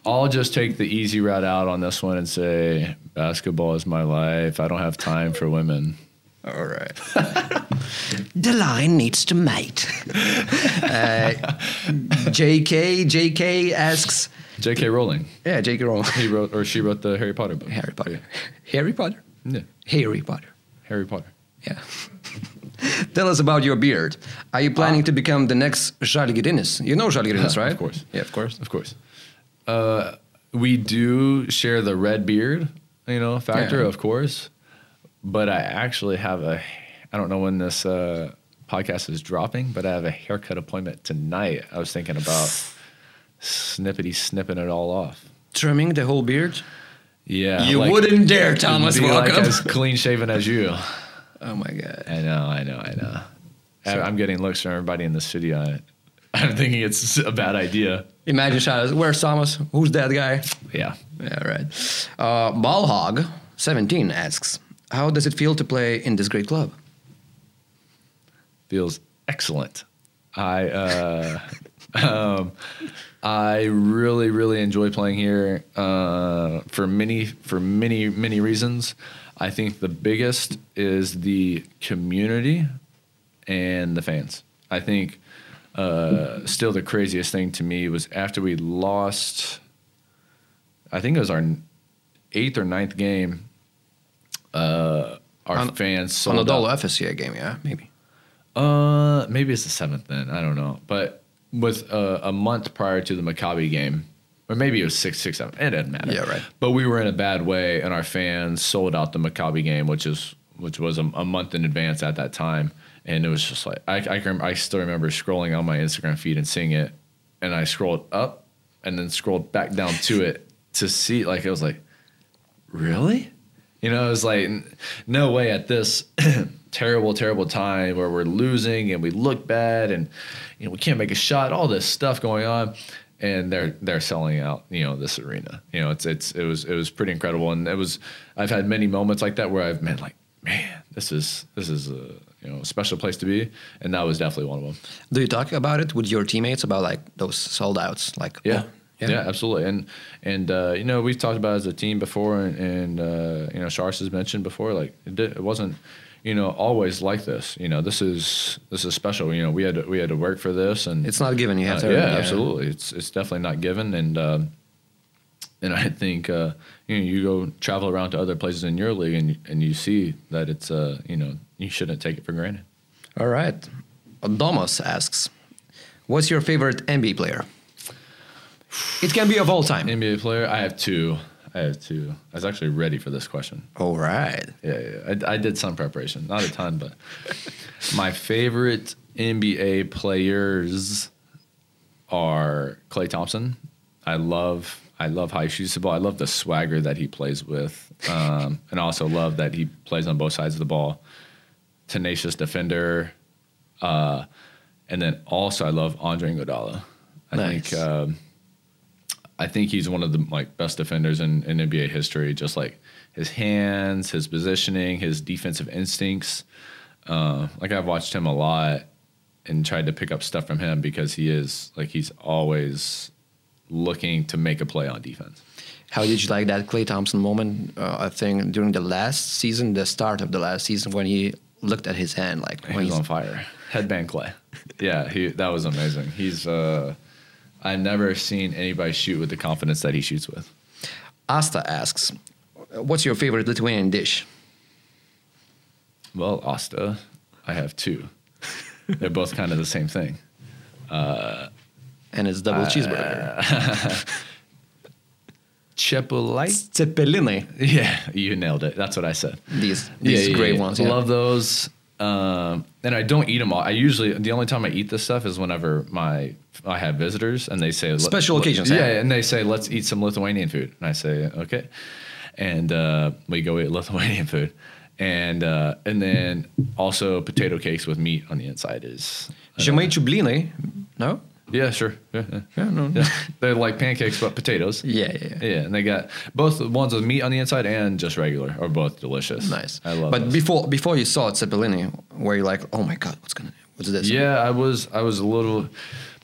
I'll just take the easy route out on this one and say basketball is my life. I don't have time for women. All right. the line needs to mate. uh, JK JK asks, J.K. Rowling. yeah, JK Rowling. He wrote or she wrote the Harry Potter book. Harry Potter. Harry Potter. Yeah, Harry Potter. Harry Potter. Yeah. Tell us about your beard. Are you planning to become the next Charlie Žalgirinis? You know Žalgirinis, right? Of course. Yeah, of course. Of course. Uh, we do share the red beard, you know, factor, Yeah. of course. But I actually have a, I don't know when this uh, podcast is dropping, but I have a haircut appointment tonight. I was thinking about snippety snipping it all off. Trimming the whole beard? Yeah. You like- wouldn't dare, Thomas be like as clean shaven as you. Oh my god. I know, I know, I know. So- I'm getting looks from everybody in the studio. I, I'm thinking it's a bad idea. Imagine Shadows. Where's Thomas? Who's that guy? Yeah. Yeah, right. Uh, Ballhog17 asks, How does it feel to play in this great club? feels excellent. I uh, um, I really really enjoy playing here uh, for many for many many reasons. I think the biggest is the community and the fans. I think uh, still the craziest thing to me was after we lost. I think it was our eighth or ninth game. Uh, our On- fans On the. Dolo FSCA game, yeah, maybe. Uh, maybe it's the seventh then. I don't know. But with uh, a month prior to the Maccabi game, or maybe it was six, six, seven. It doesn't matter. Yeah, right. But we were in a bad way, and our fans sold out the Maccabi game, which is which was a, a month in advance at that time, and it was just like I I, can, I still remember scrolling on my Instagram feed and seeing it, and I scrolled up, and then scrolled back down to it to see like it was like, really, you know, it was like no way at this terrible, terrible time where we're losing and we look bad and you know we can't make a shot, all this stuff going on, and they're they're selling out, you know, this arena. You know, it's it's it was it was pretty incredible, and it was I've had many moments like that where I've been like, man, this is this is a you know special place to be, and that was definitely one of them. Do you talk about it with your teammates about like those sold outs? Like, Yeah. oh, Yeah. absolutely. And and uh, you know we've talked about it as a team before, and, and uh, you know Sharas has mentioned before, like it, did, it wasn't you know always like this. You know this is this is special. You know we had to, we had to work for this, and It's not given. You have uh, to. yeah, absolutely. It's it's definitely not given, and um, and I think uh, you know you go travel around to other places in EuroLeague, and and you see that it's uh, you know you shouldn't take it for granted. All right. Domos asks, What's your favorite NBA player? It can be of all time. NBA player, I have two. I have two. I was actually ready for this question. All right. Yeah, yeah. I, I did some preparation, not a ton, but my favorite NBA players are Klay Thompson. I love, I love how he shoots the ball. I love the swagger that he plays with, um, and I also love that he plays on both sides of the ball. Tenacious defender, uh, and then also I love Andre Iguodala. I Nice. think. Um, I think he's one of the like best defenders in, in NBA history. Just like his hands, his positioning, his defensive instincts. Uh, like I've watched him a lot and tried to pick up stuff from him because he is like he's always looking to make a play on defense. How did you like that Klay Thompson moment? Uh, I think during the last season, the start of the last season, when he looked at his hand, like He when was he's on fire. Headband Klay. Yeah, he that was amazing. He's uh, I've never seen anybody shoot with the confidence that he shoots with. Asta asks, "What's your favorite Lithuanian dish?" Well, Asta, I have two. They're both kind of the same thing. And it's double uh, cheeseburger. Chipolite. Cepelinai. Yeah, you nailed it. That's what I said. These these great ones. Yeah. Love those. Um, and I don't eat them all. I usually the only time I eat this stuff is whenever my I have visitors and they say Special occasions, Yeah, yeah. and they say let's eat some Lithuanian food, and I say okay, and uh, we go eat Lithuanian food, and uh, and then also potato cakes with meat on the inside is. Žemaičių blynai. No. Yeah, sure. Yeah, yeah. Yeah, no. Yeah. They're like pancakes but potatoes. Yeah, yeah, yeah. Yeah, and they got both the ones with meat on the inside and just regular are both delicious. Nice. I love But those. before before you saw Cepelini, were you like, oh my god, what's gonna What's this? Yeah, I was I was a little,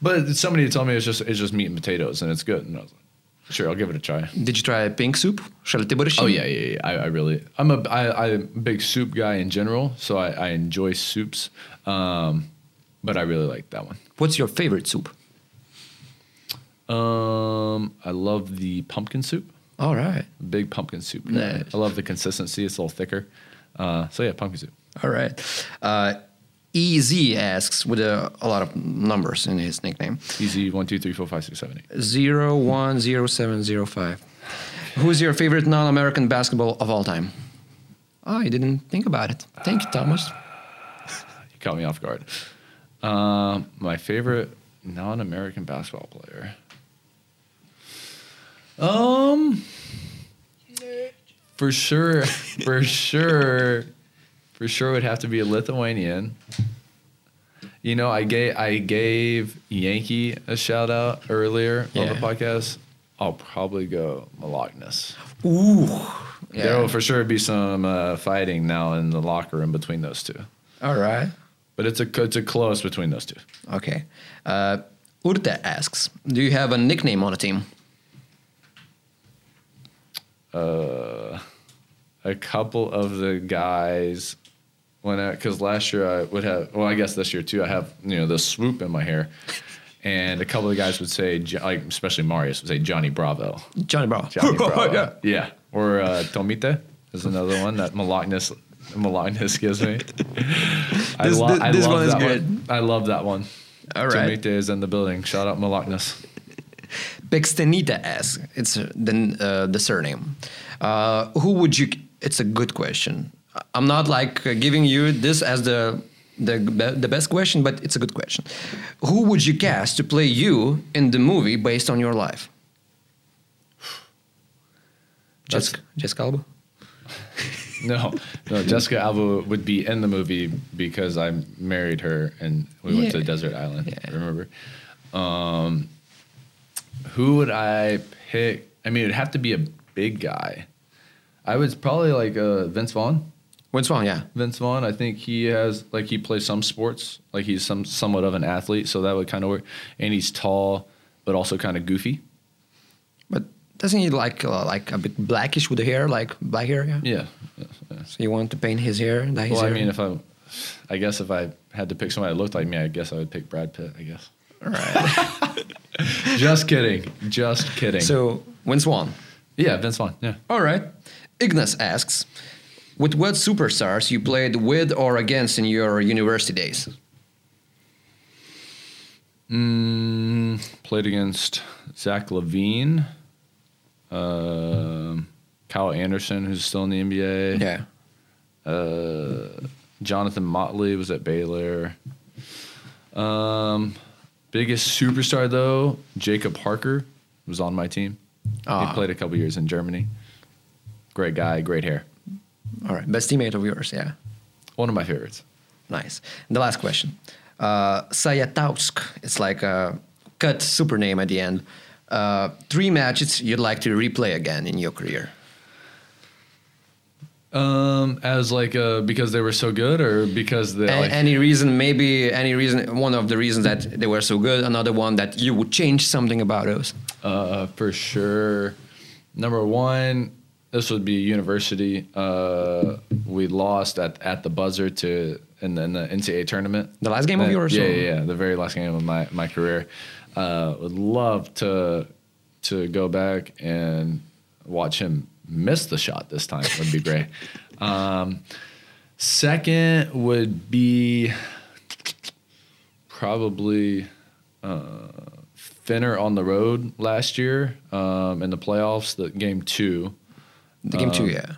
but somebody told me it's just it's just meat and potatoes and it's good. And I was like, sure, I'll give it a try. Did you try pink soup? Oh yeah, yeah, yeah. I, I really, I'm a, I, I'm a big soup guy in general, so I, I enjoy soups. Um, but I really like that one. What's your favorite soup? Um, I love the pumpkin soup. All right. Big pumpkin soup. Nice. I love the consistency. It's a little thicker. Uh, so yeah, pumpkin soup. All right. Uh, EZ asks with a, a lot of numbers in his nickname. Easy. One, two, three, four, five, six, seven, eight. Zero one zero seven zero five. Who's your favorite non-American basketball of all time? Oh, you didn't think about it. Thank you, Thomas. You caught me off guard. Um, my favorite non-American basketball player. Um, for sure, for sure, for sure would have to be a Lithuanian. You know, I gave I gave Yankee a shout out earlier on the podcast. I'll probably go Malagnas. Ooh. There will for sure be some uh, fighting now in the locker room between those two, All right. But it's a it's a close between those two. Okay. Uh, Urte asks, do you have a nickname on a team? uh, a couple of the guys when because last year I would have well I guess this year too I have you know the swoop in my hair, and a couple of guys would say like especially Marius would say Johnny Bravo, Johnny Bravo. Johnny Bravo, yeah. yeah, or uh, Tomite is another one that Malagnas Malagnas Excuse me. I, This- lo- this- I this love one is that good. one. I love that one. All right. Tomite is in the building. Shout out Malagnas. Bextenita asks, it's the, uh, the surname. Uh, who would you, it's a good question. I'm not like uh, giving you this as the, the, the best question, but it's a good question. Who would you cast to play you in the movie based on your life? Jessica, Jessica Alba? No, no. Jessica Alba would be in the movie because I married her and we went to Yeah. Desert Island. Yeah. Remember? Um, who would I pick? I mean, it'd have to be a big guy. I would probably like uh, Vince Vaughn. Vince Vaughn, Yeah. Vince Vaughn. I think he has like he plays some sports. Like he's some somewhat of an athlete, so that would kind of work. And he's tall, but also kind of goofy. Doesn't he like uh, like a bit blackish with the hair, like black hair? Yeah. Yeah. yeah, yeah. So you want to paint his hair, dye his Well, I hair? mean, if I, I guess if I had to pick somebody that looked like me, I guess I would pick Brad Pitt. I guess. All right. Just kidding. Just kidding. so Vince Vaughn. yeah, Vince Vaughn. Yeah. All right. Ignas asks, with what superstars you played with or against in your university days? Mm, played against Zach LaVine, um, Kyle Anderson, who's still in the NBA. Yeah. Uh, Jonathan Motley was at Baylor. Um, biggest superstar though, Jacob Parker was on my team. Ah. He played a couple years in Germany. Great guy, great hair. All right. Best teammate of yours. Yeah. One of my favorites. Nice. And the last question. Uh, Sayatausk. It's like a cut super name at the end. Uh, three matches you'd like to replay again in your career. Um, as like uh, because they were so good, or because they A- like, any reason, maybe any reason, one of the reasons that they were so good, another one that you would change something about those. uh, for sure. Number one, this would be university. Uh, we lost at, at the buzzer to in the, in the NCAA tournament. The last game of yours, Yeah, yeah, yeah, the very last game of my my career. Uh, would love to to go back and watch him miss the shot this time. Would be great. um, second would be probably uh, Finner on the road last year um, in the playoffs. The game two, The game Um, two, yeah.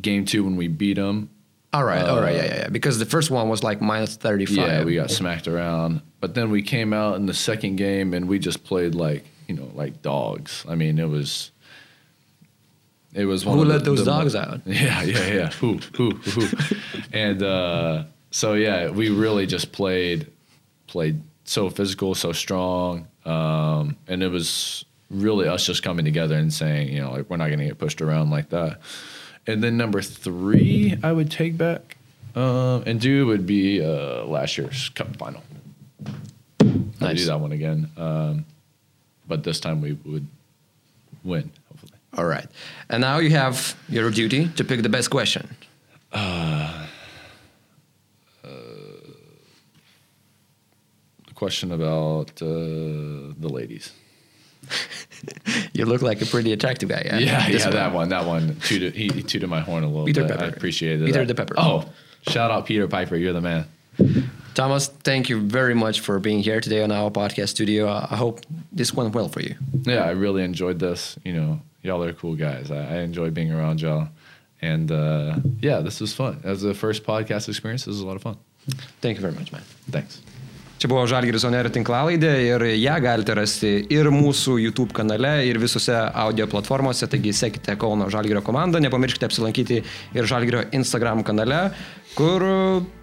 game two when we beat them. All right, all right, uh, yeah, yeah, yeah. Because the first one was like minus 35. Yeah, we got smacked around. But then we came out in the second game and we just played like you know like dogs. I mean, it was. It was one Who of let the- those the- dogs out? Yeah, yeah, yeah. who, who, who? and uh, so yeah, we really just played, played so physical, so strong, um, and it was really us just coming together and saying, you know, like we're not going to get pushed around like that. And then number three, I would take back. Um, and do would be uh, last year's cup final. I'd Nice. do that one again. Um, but this time we would win, hopefully. All right. And now you have your duty to pick the best question. Uh, The question about uh, the ladies. You look like a pretty attractive guy. Yeah, Yeah, yeah, that one, that one. Tooted, he, he tooted my horn a little Peter bit. I Pepper. appreciated Peter that. the Pepper. Oh, shout out Peter Piper. You're the man. Thomas, thank you very much for being here today on our podcast studio. I I hope this went well for you. Yeah, I really enjoyed this. You know, y'all are cool guys. I, I enjoy being around y'all. And uh, yeah, this was fun. As the first podcast experience, this was a lot of fun. Thank you very much, man. Thanks. Čia buvo Žalgiris Onerio tinklalaidė ir ją galite rasti ir mūsų YouTube kanale, ir visose audio platformose, taigi sekite Kauno Žalgirio komandą, nepamirškite apsilankyti ir Žalgirio Instagram kanale, kur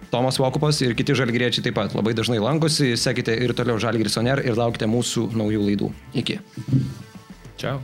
Tomas Vokupas ir kiti žalgiriečiai taip pat labai dažnai lankosi, sekite ir toliau Žalgiris Oner ir laukite mūsų naujų laidų. Iki. Ciao.